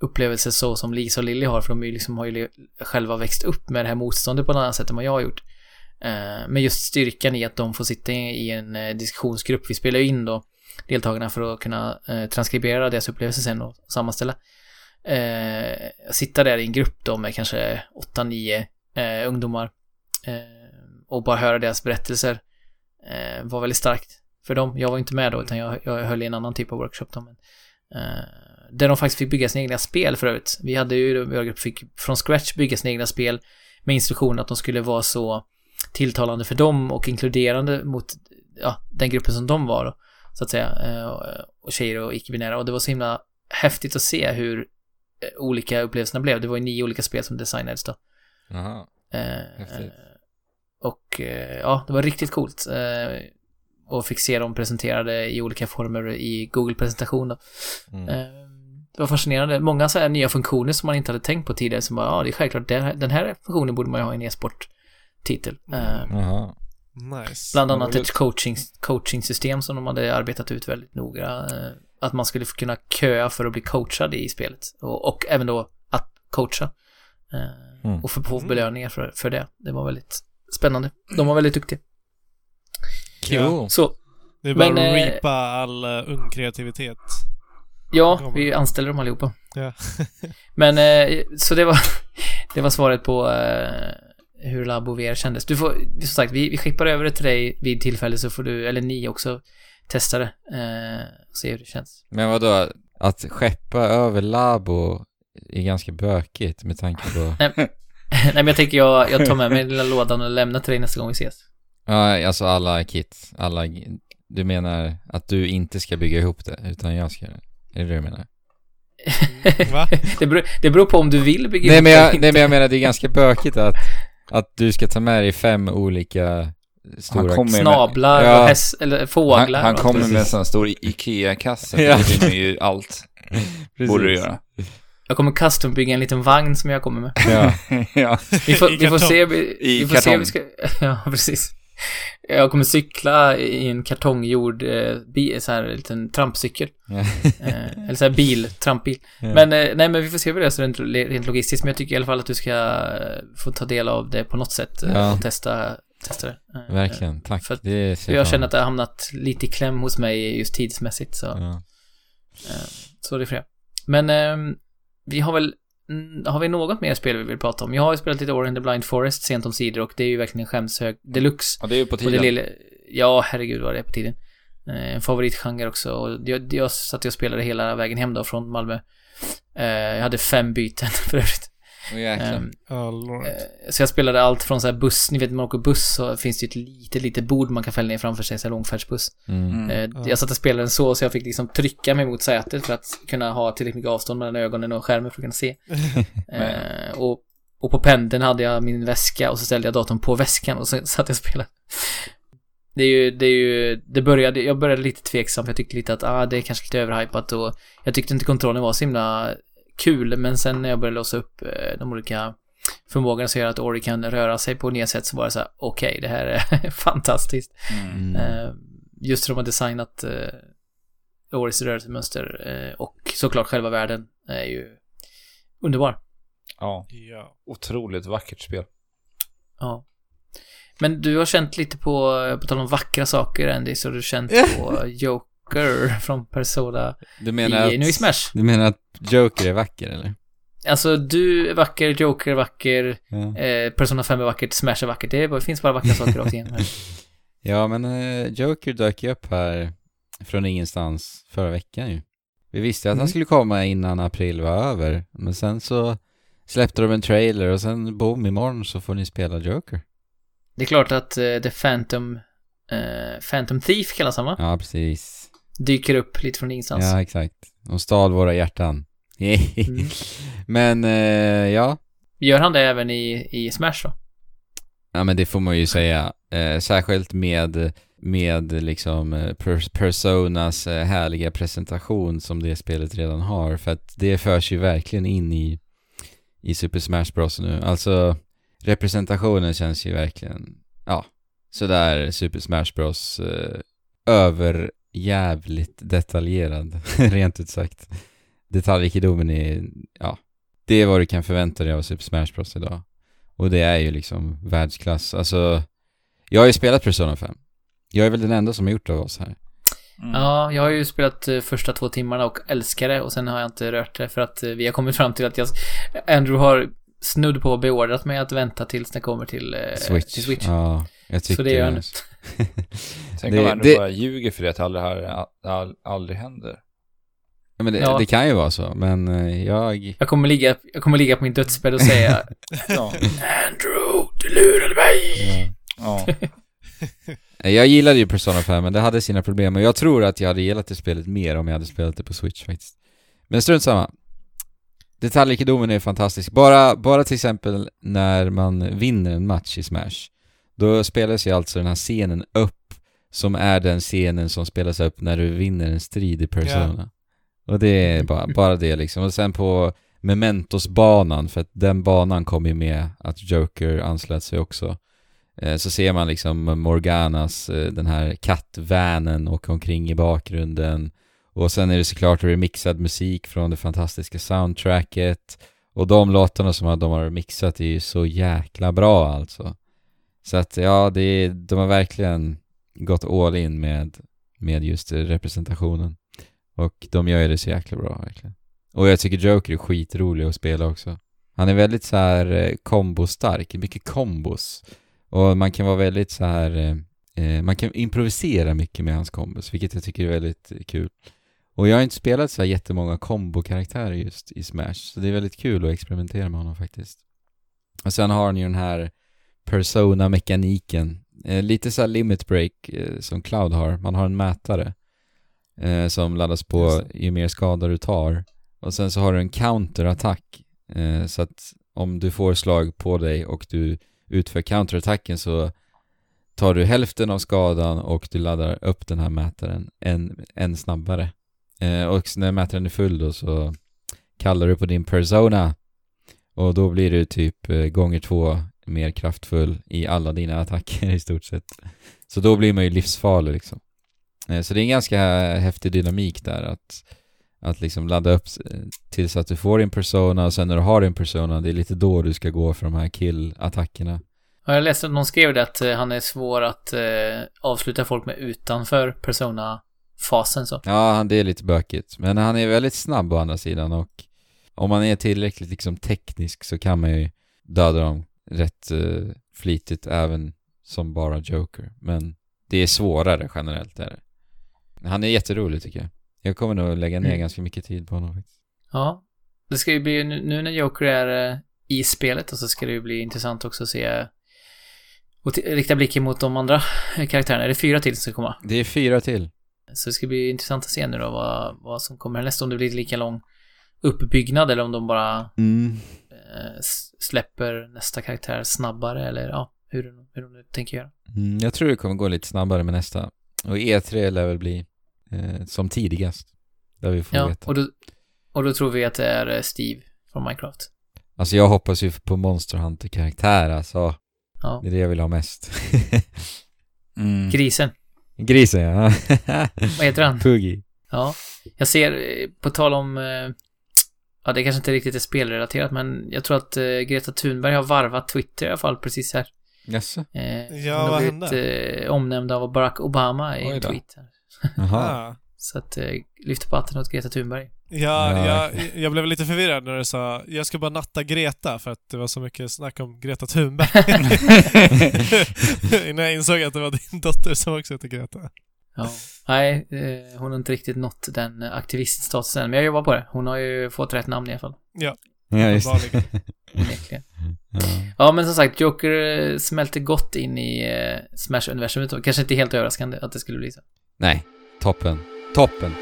upplevelse så som Lisa och Lilly har, för de är ju liksom, har ju själva växt upp med det här motståndet på ett annat sätt än vad jag har gjort. Eh, men just styrkan i att de får sitta i en eh, diskussionsgrupp. Vi spelar ju in då deltagarna för att kunna eh, transkribera deras upplevelser sen och sammanställa. Sitta där i en grupp då med kanske 8-9 ungdomar och bara höra deras berättelser var väldigt starkt för dem. Jag var inte med då, utan jag, jag höll i en annan typ av workshop då, men där de faktiskt fick bygga sina egna spel för övrigt. Vi hade ju, vår grupp fick från scratch bygga sina egna spel med instruktion att de skulle vara så tilltalande för dem och inkluderande mot ja, den gruppen som de var så att säga. Eh, och- tjejer och icke-binära. Och det var så himla häftigt att se hur eh, olika upplevelserna blev. Det var ju nio olika spel som designades då. Jaha. Eh, Häftigt. och ja, det var riktigt coolt. Och fick se dem presenterade i olika former i Google-presentation då. Mm. Det var fascinerande. Många så här nya funktioner som man inte hade tänkt på tidigare som bara, ja, det är självklart, den här, funktionen borde man ju ha i en e-sport-titel. Jaha. Nice. Bland annat ett coaching, coaching-system som de hade arbetat ut väldigt noga. eh, Att man skulle få kunna köa för att bli coachad i spelet. Och, och även då att coacha. Eh, Mm. Och få Mm. belöningar för, för det. Det var väldigt spännande. De var väldigt duktiga. Cool. Så, Det är bara Men, att reapa all ung kreativitet. Ja, vi anställer dem allihopa. Ja. *laughs* Men, eh, så det var, *laughs* det var svaret på eh, hur Labo VR kändes. Du får, som sagt, vi, vi skippar över det till dig vid tillfälle så får du, eller ni också, testa det. Eh, och se hur det känns. Men vadå, att skeppa över Labo är ganska bökigt med tanke på... *laughs* Nej men jag tänker jag, jag tar med mig den lilla lådan och lämnar till dig nästa gång vi ses. Ja, alltså alla kit, alla... Du menar att du inte ska bygga ihop det, utan jag ska göra det? Är det det du menar? *laughs* Va? Det beror, det beror på om du vill bygga Nej ihop men, jag, eller nej inte. men jag menar det är ganska bökigt att, att du ska ta med dig fem olika stora... Snablar Ja. och häst, eller Han, fåglar. han och kommer med en sån stor IKEA-kasse, Ja. det rymmer ju allt. Precis. Borde du göra. Jag kommer custombygga en liten vagn som jag kommer med. Ja. *laughs* ja. Vi får, vi får se, vi, I vi får se vi ska, *laughs* Ja, precis. Jag kommer cykla i en kartonggjord, eh, bi, så här liten trampcykel. *laughs* Eh, eller så här bil, trampbil. Ja. Men eh, nej, men vi får se vad det är så rent, rent logistiskt. Men jag tycker i alla fall att du ska eh, få ta del av det på något sätt eh, Ja. och testa, testa det. Eh, Verkligen, tack. För jag fram känner att det har hamnat lite i kläm hos mig just tidsmässigt så, Ja. så det är för det. Men ehm, vi har väl, har vi något mer spel vi vill prata om? Jag har ju spelat lite Ori and the Blind Forest sent om sidor och det är ju verkligen en skämshög deluxe. Ja, det är ju på Och det tiden. lilla, ja, herregud vad det är på tiden. Eh, En favoritgenre också. Och jag, jag satt och spelade hela vägen hem då från Malmö. Eh, Jag hade fem byten *laughs* för övrigt. Ja, Lord. Eh, Så jag spelade allt från så här buss, ni vet när man åker buss så finns det ju ett litet, litet bord man kan fälla ner framför sig, så här långfärdsbuss. Mm. Mm. Eh, Ja. Jag satt och spelade den så, så jag fick liksom trycka mig mot sätet för att kunna ha tillräckligt mycket avstånd mellan ögonen och skärmen för att kunna se. *laughs* Eh, och, och på pendeln hade jag min väska och så ställde jag datorn på väskan och så *laughs* satt jag och spelade. Det är ju, det är ju, det började, jag började lite tveksam för jag tyckte lite att ah, det är kanske lite överhypat och jag tyckte inte kontrollen var så himla kul men sen när jag började låsa upp eh, de olika förmågorna som gör att Ori kan röra sig på nya sätt så var det så här, okej, det här är *laughs* fantastiskt. Mm. Mm. Eh, just hur de har designat eh, Oris rörelsemönster eh, och såklart själva världen är ju underbar. Ja, ja. otroligt vackert spel. Ja. Men du har känt lite på, på tal om vackra saker Andy, så har du känt *laughs* på Joker från Persona Du menar i, nu i att, Smash. du menar att Joker är vacker eller? Alltså du är vacker, Joker är vacker, Ja, eh, Persona 5 är vackert, Smash är vackert. Det, är, det finns bara vackra saker rakt igenom här. *laughs* ja men eh, Joker dök ju upp här från ingenstans förra veckan ju. Vi visste att Mm. han skulle komma innan april var över, men sen så släppte de en trailer och sen boom, imorgon så får ni spela Joker. Det är klart att eh, The Phantom, eh, Phantom Thief kallas han va? Ja, precis. Dyker upp lite från ingenstans. Ja, exakt. De stal våra hjärtan. Mm. *laughs* Men, eh, ja. Gör han det även i, i Smash då? Ja, men det får man ju säga. Eh, särskilt med, med liksom eh, pers- Personas eh, härliga presentation som det spelet redan har. För att det förs ju verkligen in i, i Super Smash Bros nu. Alltså, representationen känns ju verkligen, ja, sådär Super Smash Bros. Eh, överjävligt detaljerad, *laughs* rent ut sagt. Detaljrikedomen är, ja, det är vad du kan förvänta dig av Super Smash Bros idag. Och det är ju liksom världsklass. Alltså, jag har ju spelat Persona 5. Jag är väl den enda som har gjort det av oss här. Mm. Ja, jag har ju spelat eh, första två timmarna och älskar det och sen har jag inte rört det för att eh, vi har kommit fram till att jag, Andrew har snudd på beordrat mig att vänta tills det kommer till eh, Switch. Till Switch. Ja, jag tycker Så det gör jag nu. Tänk det- om det- bara ljuger för det att det aldrig, all, aldrig händer. Ja, men det, Ja. det kan ju vara så, men eh, jag... Jag kommer ligga, jag kommer ligga på min dödsbädd och säga *laughs* Ja. Andrew, du lurade mig! ja. *laughs* Jag gillade ju Persona 5, men det hade sina problem och jag tror att jag hade gillat det spelet mer om jag hade spelat det på Switch faktiskt. Men strunt samma. Detaljrikedomen är fantastisk. Bara, bara till exempel när man vinner en match i Smash. Då spelas ju alltså den här scenen upp som är den scenen som spelas upp när du vinner en strid i Persona. Och det är *laughs* bara, bara det liksom. Och sen på Mementos-banan, för att den banan kom ju med att Joker anslöt sig också. Eh, Så ser man liksom Morganas, eh, den här kattvanen åka omkring i bakgrunden. Och sen är det såklart remixad musik från det fantastiska soundtracket. Och de låtarna som de har mixat är ju så jäkla bra alltså. Så att ja, det är, de har verkligen gått all in med, med just representationen. Och de gör ju det så jäkla bra verkligen. Och jag tycker Joker är skitrolig att spela också. Han är väldigt så här eh, kombostark, mycket kombos. Och man kan vara väldigt så här eh, eh, man kan improvisera mycket med hans kombos, vilket jag tycker är väldigt kul. Och jag har inte spelat så här jättemånga kombokaraktärer just i Smash, så det är väldigt kul att experimentera med honom faktiskt. Och sen har han ju den här Persona-mekaniken, eh, lite så här limit break eh, som Cloud har. Man har en mätare eh, som laddas på ju mer skada du tar. Och sen så har du en counterattack, eh, så att om du får slag på dig och du utför counterattacken så tar du hälften av skadan och du laddar upp den här mätaren en, en snabbare. Eh, och när mätaren är full då så kallar du på din persona och då blir det typ eh, gånger två mer kraftfull i alla dina attacker i stort sett. Så då blir man ju livsfarlig liksom. Eh, Så det är en ganska häftig dynamik där att, att liksom ladda upp tills att du får din persona och sen när du har din persona, det är lite då du ska gå för de här kill-attackerna. Ja, jag läste att någon skrev det att eh, han är svår att eh, avsluta folk med utanför Persona-fasen så. Ja, han- det är lite bökigt. Men han är väldigt snabb å andra sidan och om man är tillräckligt liksom teknisk så kan man ju döda dem rätt eh, flitigt även som bara Joker. Men det är svårare generellt är det. Han är jätterolig tycker jag. Jag kommer nog lägga ner Mm. ganska mycket tid på honom faktiskt. Ja. Det ska ju bli, nu, när Joker är eh, i spelet och så ska det ju bli intressant också att se och rikta blicken mot de andra karaktärerna. Är det fyra till som ska komma? Det är fyra till. Så det ska bli intressant att se nu då vad, vad som kommer härnäst. Om det blir lika lång uppbyggnad eller om de bara Mm. Eh, släpper nästa karaktär snabbare eller ja, hur, hur de nu tänker göra. Mm, jag tror det kommer gå lite snabbare med nästa. Och E3 lär väl bli eh, som tidigast. Där vi får Ja, veta. och då, och då tror vi att det är eh, Steve från Minecraft. Alltså jag hoppas ju på Monster Hunter-karaktär alltså. Ja. Det är det jag vill ha mest. *laughs* Mm. Grisen. Grisen ja. *laughs* Vad heter han? Puggy. Ja. Jag ser, eh, på tal om... Ja, det kanske inte riktigt är spelrelaterat, men jag tror att eh, Greta Thunberg har varvat Twitter i alla fall precis här. Jaså? Eh, Ja, hon har vad blivit eh, omnämnd av Barack Obama i en tweet. Jaha. Ah. Så att, eh, lyfter på hatten åt Greta Thunberg. Ja, Ja, jag, jag blev lite förvirrad när du sa jag ska bara natta Greta för att det var så mycket snack om Greta Thunberg. *laughs* *laughs* Innan jag insåg att det var din dotter som också heter Greta. Ja. Nej, eh, hon har inte riktigt nått den eh, aktiviststatusen, men jag jobbar på det. Hon har ju fått rätt namn i alla fall. Ja, just det. *laughs* Ja. Ja, men som sagt, Joker eh, smälter gott in i eh, Smash-universumet och kanske inte helt överraskande att det skulle bli så. Nej, toppen. Toppen.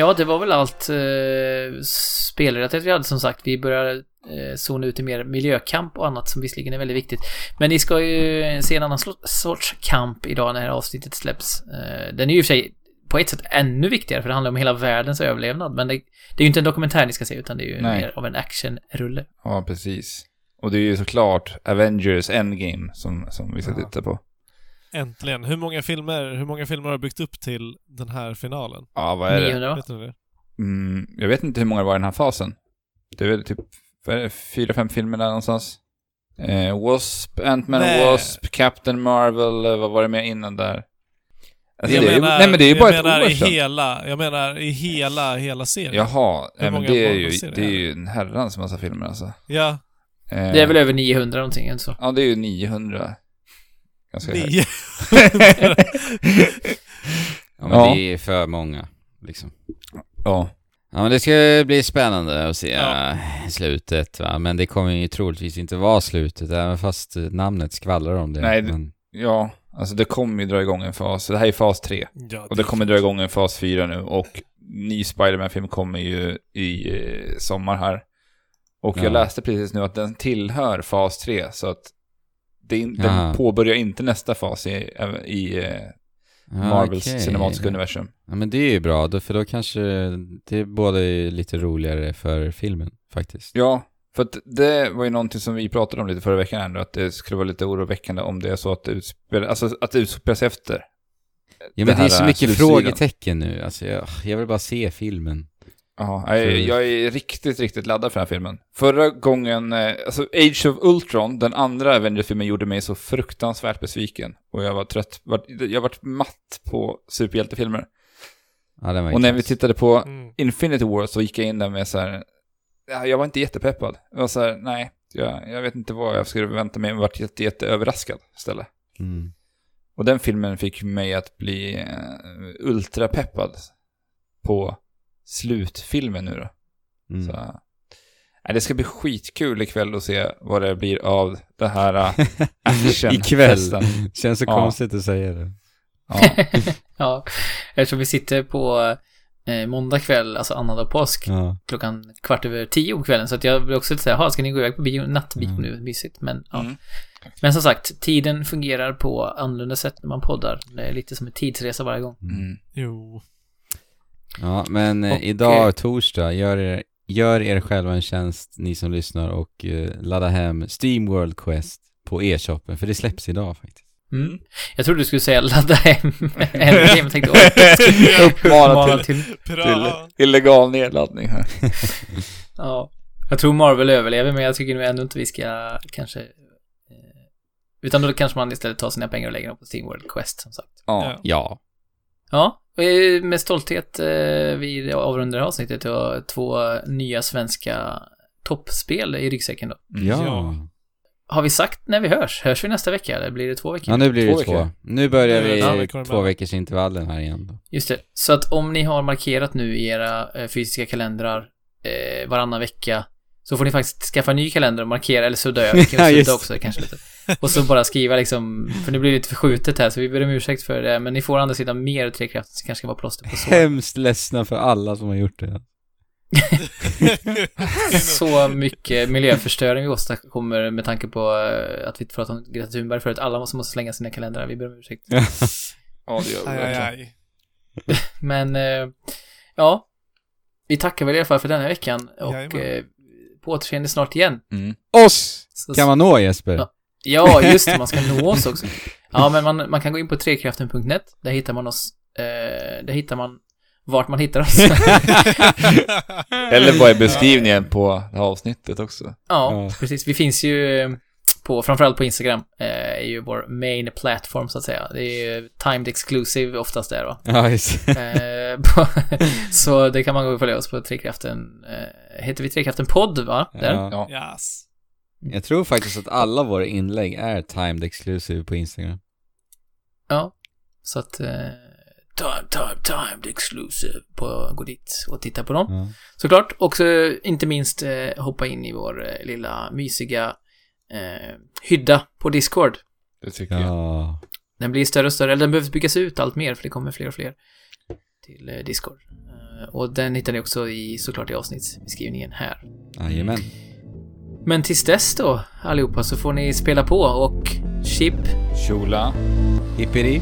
Ja, det var väl allt eh, spelrelaterat vi hade som sagt. Vi börjar eh, zona ut i mer miljökamp och annat som visserligen är väldigt viktigt. Men ni ska ju se en annan sorts kamp idag när det här avsnittet släpps. Eh, den är ju i och för sig på ett sätt ännu viktigare för det handlar om hela världens överlevnad. Men det, det är ju inte en dokumentär ni ska se utan det är ju Nej. mer av en actionrulle. Ja, precis. Och det är ju såklart Avengers Endgame som, som vi ska Ja. titta på. Äntligen. Hur många filmer, hur många filmer har byggt upp till den här finalen? Ja, vad är det? 900 va? Vet ni det? Mm, jag vet inte hur många det var i den här fasen. Det är väl typ fyra, fem filmer där någonstans. Eh, Wasp, Ant-Man. Wasp, Captain Marvel, eh, vad var det mer innan där? Alltså, jag det är, ju- menar, nej men det är ju bara ett år i sedan. hela, jag menar i hela, hela serien. Jaha, nej, men det är ju, det är är ju en herrans massa filmer alltså. Ja, Eh, Det är väl över 900 någonting eller så. Ja, det är ju 900. Ganska *laughs* nio. Ja, men Ja. det är för många, liksom. Ja. Ja, men det ska bli spännande att se Ja. eh, slutet, va. Men det kommer ju troligtvis inte vara slutet, även fast eh, namnet skvallrar om det. Nej, det- men, ja, alltså det kommer ju dra igång en fas. Det här är fas 3. Ja, Och det kommer dra igång en fas 4 nu och ny Spider-Man-film kommer ju i eh, sommar här. Och Ja. jag läste precis nu att den tillhör fas 3 så att det in, den påbörjar inte nästa fas i, i eh, Marvels okej. cinematiska universum. Ja, men det är ju bra, då, för då kanske det är både lite roligare för filmen, faktiskt. Ja, för att det var ju någonting som vi pratade om lite förra veckan ändå, att det skulle vara lite oroväckande om det är så att det utspelar, alltså att det utspelas efter. Ja, Det men det, här är så mycket slutsidan. frågetecken nu, alltså jag, jag vill bara se filmen. Ja, jag, jag är riktigt, riktigt laddad för den här filmen. Förra gången, eh, alltså Age of Ultron, den andra Avengers-filmen gjorde mig så fruktansvärt besviken. Och jag var trött, vart- jag varit matt på superhjältefilmer. Ja, den var Och när vi tittade på Mm. Infinity War så gick jag in där med så här, ja, jag var inte jättepeppad. Jag var så här, nej, jag, jag vet inte vad jag skulle vänta mig, jag varit jätte, jätte överraskad istället. Mm. Och den filmen fick mig att bli eh, ultrapeppad på slutfilmen nu då. Mm. Så, nej, det ska bli skitkul ikväll att se vad det blir av det här äh, *laughs* action Ikväll. Känns så Ja. konstigt att säga det. Ja, *laughs* ja, eftersom vi sitter på eh, måndag kväll, alltså annandag påsk, Ja. klockan kvart över tio på kvällen. Så att jag vill också säga, jaha, ska ni gå iväg på bio, nattbio Mm. nu? Mysigt. Men ja, Mm. Men som sagt, tiden fungerar på annorlunda sätt när man poddar. Det är lite som en tidsresa varje gång. Mm. Jo. Ja, men Och, idag, eh, torsdag, gör er, gör er själva en tjänst, ni som lyssnar, och eh, ladda hem Steam World Quest på e-shoppen, för det släpps idag faktiskt. Mm. Jag trodde du skulle säga ladda hem *laughs* en game. Tänkte, oj, *laughs* Uppmana till, till... Till illegal nedladdning här. *laughs* Ja. Jag tror Marvel överlever, men jag tycker nu ändå inte vi ska kanske... eh, Utan då kanske man istället tar sina pengar och lägger dem på Steam World Quest, som sagt. Ja. Ja. Ja, med stolthet eh, vi avrundar det här avsnittet och två nya svenska toppspel i ryggsäcken då. Mm. Ja. Har vi sagt när vi hörs? Hörs vi nästa vecka eller blir det två veckor? Ja, nu blir det Två två. Nu börjar vi Ja, veckor två veckors intervallen här igen då. Just det. Så att om ni har markerat nu i era eh, fysiska kalendrar eh, varannan vecka så får ni faktiskt skaffa en ny kalender och markera, eller sudda över. Vi kan *laughs* Ja, sudda just. också kanske lite. *laughs* Och så bara skriva liksom, för det blir lite förskjutet här så vi ber om ursäkt för det, men ni får å andra sidan mer trekrafter så det kanske ska vara plåster på sår. Hemskt ledsna för alla som har gjort det. *laughs* Så mycket miljöförstöring vi åstadkommer med tanke på eh, att vi pratade om Greta Thunberg förut. Alla måste, måste slänga sina kalendrar. Vi ber om ursäkt. Ja, det gör vi Aj, aj, verkligen. aj. *laughs* Men, eh, ja. Vi tackar väl i alla fall för denna veckan och Jajamän. eh, på återseende snart igen. Mm. Oss Så, kan man nå Jesper. Ja. Ja, just det. Man ska nå oss också. *laughs* Ja, men man, man kan gå in på trekraften.net. Där hittar man oss. Eh, där hittar man vart man hittar oss. *laughs* Eller bara i beskrivningen på det här avsnittet också. Ja, Ja. precis. Vi finns ju på, framförallt på Instagram, eh, är ju vår main platform så att säga. Det är ju timed exclusive oftast där va. Ja, just Eh, på, *laughs* så det kan man gå och följa oss på Trekraften. Eh, heter vi Trekraften podd va? Där. ja. Ja. Yes. Jag tror faktiskt att alla våra inlägg är timed exclusive på Instagram. Ja. Så att, eh, time, time, timed exclusive på, gå dit och titta på dem. Ja. Såklart. Också inte minst eh, hoppa in i vår eh, lilla mysiga eh, hydda på Discord. Det tycker jag. ja. Den blir större och större, eller den behöver byggas ut allt mer för det kommer fler och fler till eh, Discord. Eh, och den hittar ni också i, såklart i avsnittsbeskrivningen här. Jajamän. Men tills dess då, allihopa, så får ni spela på och chip Tjola. Hippity.